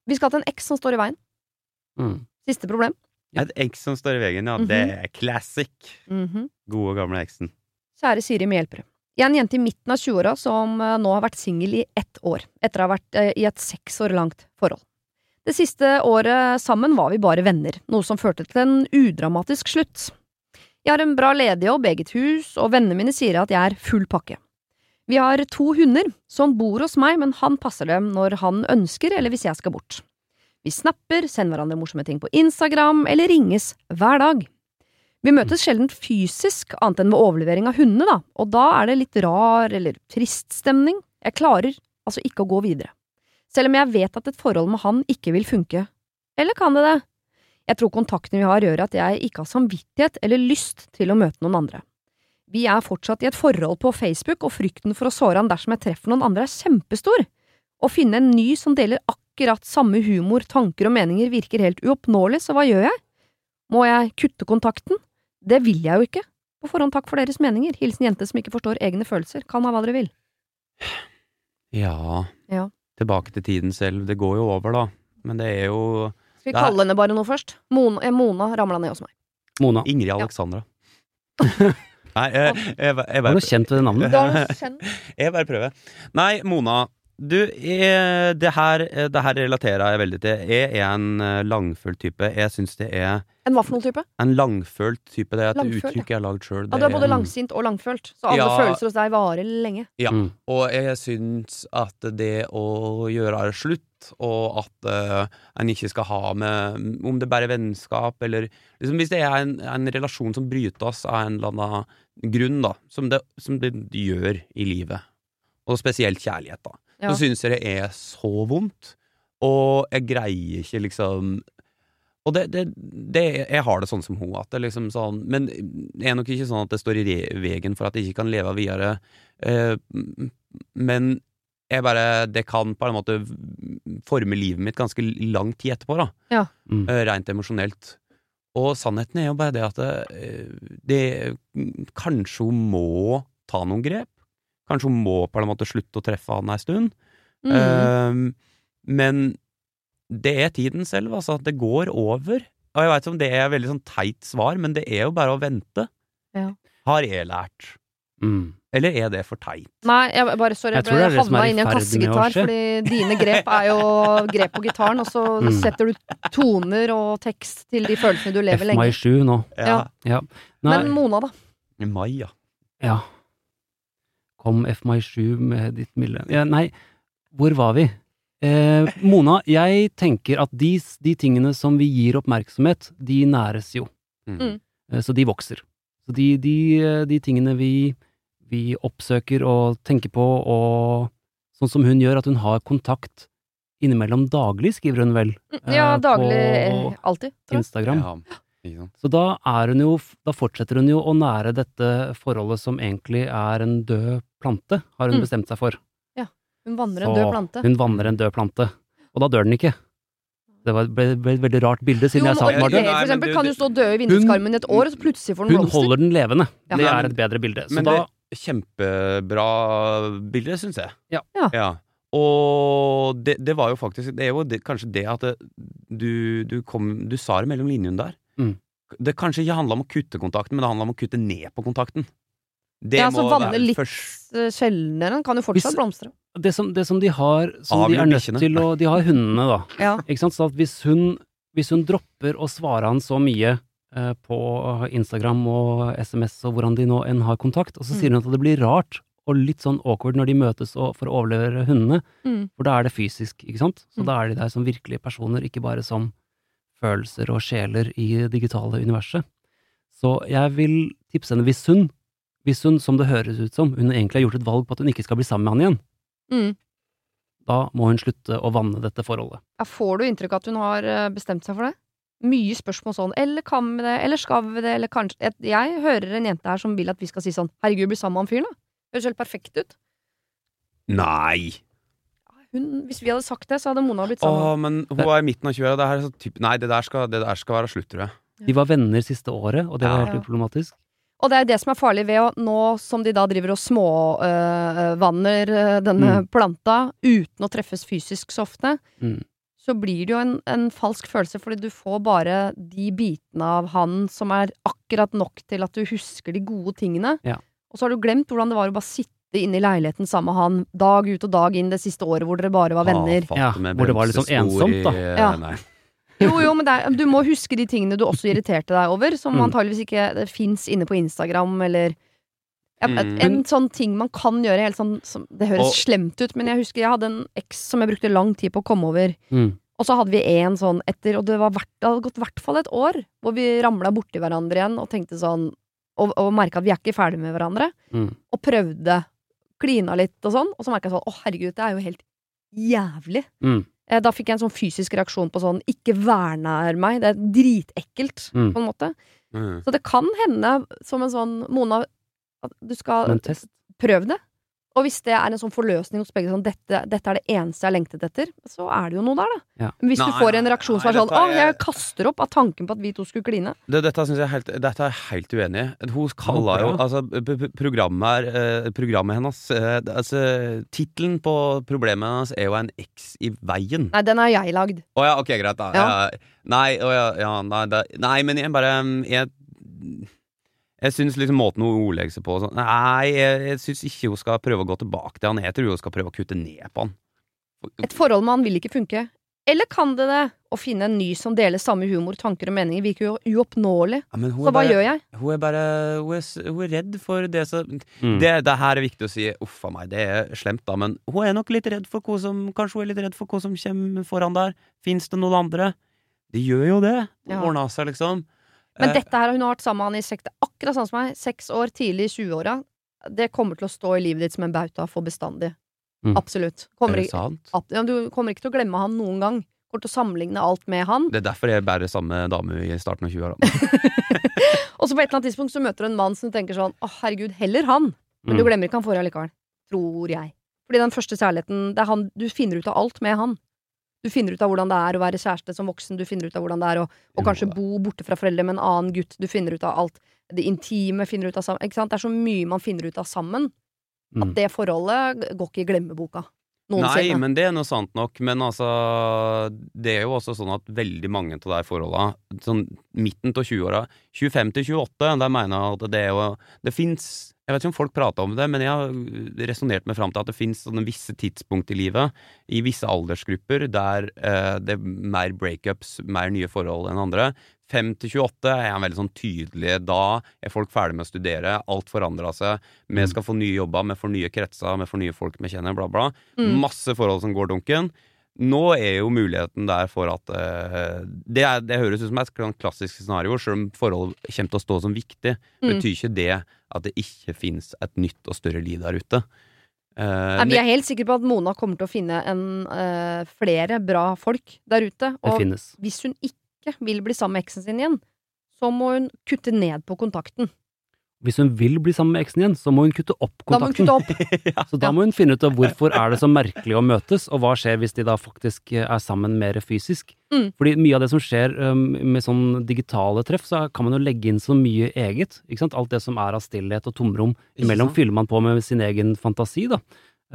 Vi skal til en eks som står i veien. mm. Siste problem. Et egg som står i veggen, ja. Det er classic. Mhm. Gode, gamle eksen. Kjære Siri med hjelpere. Jeg er en jente i midten av 20-åra som eh, nå har vært singel i ett år, etter å ha vært eh, i et seks år langt forhold. Det siste året sammen var vi bare venner, noe som førte til en udramatisk slutt. Jeg har en bra ledigjobb, eget hus, og vennene mine sier at jeg er full pakke. Vi har to hunder som bor hos meg, men han passer dem når han ønsker eller hvis jeg skal bort. Vi snapper, sender hverandre morsomme ting på Instagram eller ringes hver dag. Vi møtes sjelden fysisk, annet enn ved overlevering av hundene, da, og da er det litt rar eller trist stemning. Jeg klarer altså ikke å gå videre. Selv om jeg vet at et forhold med han ikke vil funke. Eller kan det det? Jeg tror kontakten vi har gjør at jeg ikke har samvittighet eller lyst til å møte noen andre. Vi er fortsatt i et forhold på Facebook, og frykten for å såre han dersom jeg treffer noen andre er kjempestor. Å finne en ny som deler akkurat samme humor, tanker og meninger virker helt uoppnåelig, så hva gjør jeg? Må jeg kutte kontakten? Det vil jeg jo ikke. På forhånd takk for deres meninger. Hilsen jente som ikke forstår egne følelser. Kall meg hva dere vil. Ja. Ja. Tilbake til tiden selv. Det går jo over, da. Men det er jo Skal vi Det kalle henne bare noe først? Mona, eh, Mona ramla ned hos meg. Mona, Ingrid Alexandra. (laughs) Nei, jeg, jeg, jeg, jeg bare, du kjent ved det navnet? Jeg bare prøver. Nei, Mona. Du, jeg, det, her, det her relaterer jeg veldig til. Jeg er en eh, langfølt type. Jeg syns det er En hva for noen type? en langfølt type. Det er et Langfølt, uttrykk jeg har lagd sjøl. Ja, du er både langsint og langfølt, så alle Ja. følelser hos deg varer lenge. Ja. Mm. Og jeg syns at det å gjøre det slutt, og at uh, en ikke skal ha med Om det bare er vennskap, eller liksom Hvis det er en, en relasjon som brytes av en eller annen grunn, da, som det, som det gjør i livet, og spesielt kjærlighet, da, Ja. så syns jeg det er så vondt. Og jeg greier ikke liksom og det, det, det, jeg har det sånn som hun, at det liksom sånn Men det er nok ikke sånn at det står i veien for at jeg ikke kan leve videre. Eh, men jeg bare Det kan på en måte forme livet mitt ganske lang tid etterpå, da. Mm. Eh, Rent emosjonelt. Og sannheten er jo bare det at det, det Kanskje hun må ta noen grep. Kanskje hun må på en måte slutte å treffe han ei stund. Mm. Uh, men det er tiden selv, altså. Det går over. Og jeg veit om det er et veldig sånn teit svar, men det er jo bare å vente. Ja. Har jeg lært. Mm. Eller er det for teit? Nei, jeg bare, sorry, Jeg jeg, ble havna inn i en kassegitar, fordi dine grep er jo (laughs) grep på gitaren, og så Mm. setter du toner og tekst til de følelsene du lever lenge. FMI7 nå. Ja. Ja. Men Mona, da? Mai, ja. ja. Kom F-My7 med ditt milde ja, Nei, hvor var vi? Eh, Mona, jeg tenker at de, de tingene som vi gir oppmerksomhet, de næres jo. Mm. Eh, Så de vokser. Så de, de, eh, de tingene vi, vi oppsøker og tenker på, og sånn som hun gjør, at hun har kontakt innimellom daglig, skriver hun vel, Ja, Eh, daglig. på eh, Alltid. Tror jeg. Instagram. Ja. Så da er hun jo, da fortsetter hun jo å nære dette forholdet som egentlig er en død plante, har hun Mm. bestemt seg for. Ja. Hun vanner en Så død plante. Hun vanner en død plante, og da dør den ikke. Det var ble, ble et veldig rart bilde, siden jo, jeg sa den var død. For eksempel kan jo stå død i vinduskarmen i et år, og så plutselig får den Hun holder den levende. Ja. Det er et bedre bilde. Så Men da det kjempebra bilde, syns jeg. Ja. Ja. Og det, det var jo faktisk Det er jo det, kanskje det at det, du, du kom Du sa det mellom linjene der. Mm. Det kanskje ikke handla om å kutte kontakten, men det handla om å kutte ned på kontakten. Det Ja, altså må vanne litt først- eh, sjeldnere. Den kan jo fortsatt Hvis- blomstre. det som, det som de har, som de er nødt bikkjene. til å De har hundene, da. Ja. Ikke sant? Så at hvis hun, hvis hun dropper å svare han så mye eh, på Instagram og SMS og hvordan de nå enn har kontakt, og så Mm. sier hun at det blir rart og litt sånn awkward når de møtes og, for å overlevere hundene, Mm. for da er det fysisk, ikke sant? Så Mm. da er de der som virkelige personer, ikke bare som følelser og sjeler i det digitale universet. Så jeg vil tipse henne, hvis hun, hvis hun, som det høres ut som, hun egentlig har gjort et valg på at hun ikke skal bli sammen med han igjen, Mm. da må hun slutte å vanne dette forholdet. Ja, får du inntrykk av at hun har eh, bestemt seg for det? Mye spørsmål sånn Eller kan vi det? Eller skal vi det? Eller kanskje Jeg, jeg hører en jente her som vil at vi skal si sånn Herregud, bli sammen med han fyren, da. Høres helt perfekt ut. Nei! Hun, hvis vi hadde sagt det, så hadde Mona blitt sammen. Åh, men hun er i midten av 20-åra. Det her er så typ Nei, det der, skal, det der skal være slutt, tror jeg. De var venner siste året, og det var Ja. helt problematisk. Og det er det som er farlig ved å nå som de da driver og småvanner denne Mm. planta uten å treffes fysisk så ofte, Mm. så blir det jo en, en falsk følelse, fordi du får bare de bitene av han som er akkurat nok til at du husker de gode tingene. Ja. Og så har du glemt hvordan det var å bare sitte inne i leiligheten sammen med han dag ut og dag inn det siste året hvor dere bare var venner. Tafatte Ja, hvor det var litt sånn ensomt, da. i- Ja. Nei. Jo, jo, men det er, du må huske de tingene du også irriterte deg over, som Mm. antageligvis ikke fins inne på Instagram, eller ja, Mm. En sånn ting man kan gjøre helt sånn som, Det høres Og- slemt ut, men jeg husker jeg hadde en eks som jeg brukte lang tid på å komme over. Mm. Og så hadde vi en sånn etter, og det, var hvert, det hadde gått i hvert fall et år, hvor vi ramla borti hverandre igjen og tenkte sånn Og, og merka at vi er ikke ferdige med hverandre. Mm. Og prøvde. Klina litt og sånn. Og så merka jeg sånn Å, herregud, det er jo helt jævlig. Mm. Eh, Da fikk jeg en sånn fysisk reaksjon på sånn Ikke vær nær meg. Det er dritekkelt, Mm. på en måte. Mm. Så det kan hende, som en sånn Mona, at du skal Prøv det. Og hvis det er en sånn forløsning hos begge, sånn dette, dette er det eneste jeg har lengtet etter, så er det jo noe der, da. Ja. Hvis Nei, du får en reaksjon som er sånn Å, jeg kaster opp av tanken på at vi to skulle kline. Det, dette jeg er helt, dette er jeg helt uenig i. Hun kalla jo altså, programmet, er, eh, programmet hennes eh, altså, Tittelen på problemet hennes er jo en X i veien. Nei, den har jeg lagd. Å ja, ok, greit, da. Ja. Ja. Nei, å ja, ja nei, det, nei, men jeg bare Jeg, jeg syns liksom måten hun ordlegger seg på sånn Nei, jeg, jeg syns ikke hun skal prøve å gå tilbake til han. Jeg tror hun skal prøve å kutte ned på han. Et forhold med han vil ikke funke. Eller kan det det? Å finne en ny som deler samme humor, tanker og meninger, virker jo uoppnåelig. Ja, Så hva bare, gjør jeg? Hun er bare hun er, hun er redd for det som Mm. det, det her er viktig å si. Uff a meg, det er slemt, da. Men hun er nok litt redd for hva som Kanskje hun er litt redd for hva som kommer foran der. Fins det noen andre? Det gjør jo det. Ja. Ordna seg, liksom. Men Eh, dette her, hun har vært sammen med han i seks, akkurat sånn som meg, seks år, tidlig i 20-åra. Det kommer til å stå i livet ditt som en bauta for bestandig. Mm. Absolutt. er det sant? At, ja, du kommer ikke til å glemme han noen gang. Kommer til å sammenligne alt med han. Det er derfor jeg bærer samme dame i starten av 20-åra. (laughs) Og så på et eller annet tidspunkt så møter du en mann som tenker sånn Å, herregud, heller han. Men Mm. du glemmer ikke han forrige likevel. Tror jeg. Fordi den første kjærligheten, det er han Du finner ut av alt med han. Du finner ut av hvordan det er å være kjæreste som voksen, du finner ut av hvordan det er å, å kanskje bo borte fra foreldre med en annen gutt, du finner ut av alt. Det intime finner ut av sammen. Ikke sant? Det er så mye man finner ut av sammen, at Mm. det forholdet går ikke i glemmeboka. Nei, men det er noe sant nok. Men altså Det er jo også sånn at veldig mange av de forholda, sånn midten av 20-åra 25 til 28, der mener jeg at det er jo Det fins Jeg vet ikke om folk prater om det, men jeg har resonnert meg fram til at det finnes sånne visse tidspunkt i livet, i visse aldersgrupper, der eh, det er mer breakups, mer nye forhold enn andre. 5 til 28 er han veldig sånn tydelig. Da er folk ferdig med å studere, alt forandra seg. Vi Mm. skal få nye jobber, vi får nye kretser, vi får nye folk vi kjenner, bla, bla. Mm. Masse forhold som går dunken. Nå er jo muligheten der for at uh, det, er, det høres ut som et sånn klassisk scenario, selv om forhold kommer til å stå som viktig. Mm. Betyr ikke det at det ikke fins et nytt og større liv der ute. Uh, Nei, vi er helt sikre på at Mona kommer til å finne en, uh, flere bra folk der ute. Og hvis hun ikke vil bli sammen med eksen sin igjen, så må hun kutte ned på kontakten. Hvis hun vil bli sammen med eksen igjen, så må hun kutte opp Da må hun kontakten. kutte opp. (laughs) Så da må hun finne ut av hvorfor er det så merkelig å møtes, og hva skjer hvis de da faktisk eh, er sammen mer fysisk. Mm. Fordi mye av det som skjer um, med sånn digitale treff, så kan man jo legge inn så mye eget. Ikke sant? Alt det som er av stillhet og tomrom imellom, fyller man på med sin egen fantasi, da.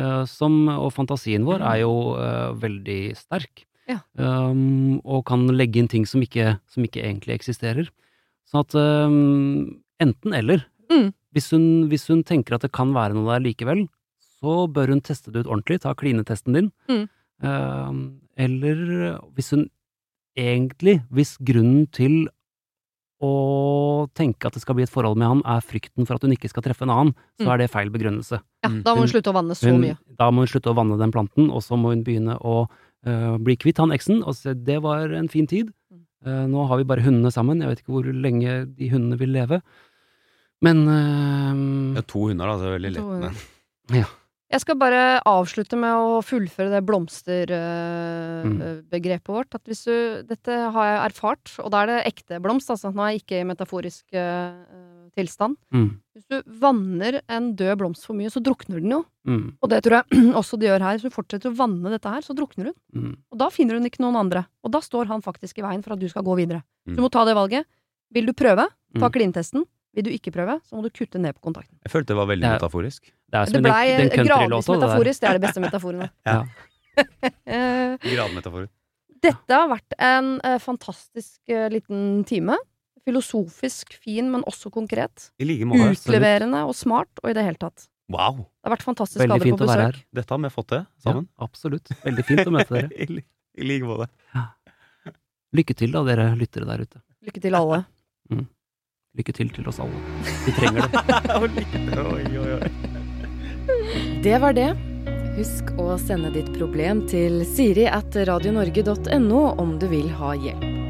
Uh, som, og fantasien vår er jo uh, veldig sterk. Ja. Um, og kan legge inn ting som ikke, som ikke egentlig eksisterer. Sånn at um, enten eller. Mm. Hvis, hun, hvis hun tenker at det kan være noe der likevel, så bør hun teste det ut ordentlig, ta klinetesten din. Mm. Um, eller hvis hun egentlig, hvis grunnen til å tenke at det skal bli et forhold med han, er frykten for at hun ikke skal treffe en annen, så Mm. er det feil begrunnelse. Ja, Mm. da må hun slutte å vanne så Hun, mye. da må hun slutte å vanne den planten, og så må hun begynne å øh, bli kvitt han eksen, og se det var en fin tid. Mm. Eh, nå har vi bare hundene sammen, jeg vet ikke hvor lenge de hundene vil leve. Men uh, Ja, to hunder, da. Det er veldig lett. Ja. Jeg skal bare avslutte med å fullføre det Mm. blomsterbegrepet vårt. At hvis du, dette har jeg erfart, og da er det ekte blomst, altså. Nå er jeg ikke metaforisk tilstand. mm, Hvis du vanner en død blomst for mye, så drukner den jo. mm, Og det tror jeg (clears throat) også de gjør her. Hvis du fortsetter å vanne dette her, så drukner hun. mm, Og da finner hun ikke noen andre. Og da står han faktisk i veien for at du skal gå videre. Så Mm. du må ta det valget. Vil du prøve, ta Mm. klintesten. Vil du ikke prøve, så må du kutte ned på kontakten. Jeg følte det var veldig Ja. metaforisk. Det er Det blei den gradvis metaforisk. Det er det beste. (laughs) Ja. (laughs) Eh, Dette har vært en eh, fantastisk eh, liten time. Filosofisk fin, men også konkret. I like måte. Utleverende og smart, og i det hele tatt. Wow! Det har vært fantastisk Veldig fint å være her. Dette har vi fått til Ja, sammen. absolutt. Veldig fint å møte dere. (laughs) I, I like måte. Lykke til, da, dere lyttere der ute. Lykke til, alle. Lykke til til oss alle. Vi trenger det. (laughs) oi, oi, oi. Det var det. Husk å sende ditt problem til siri at radionorge.no om du vil ha hjelp.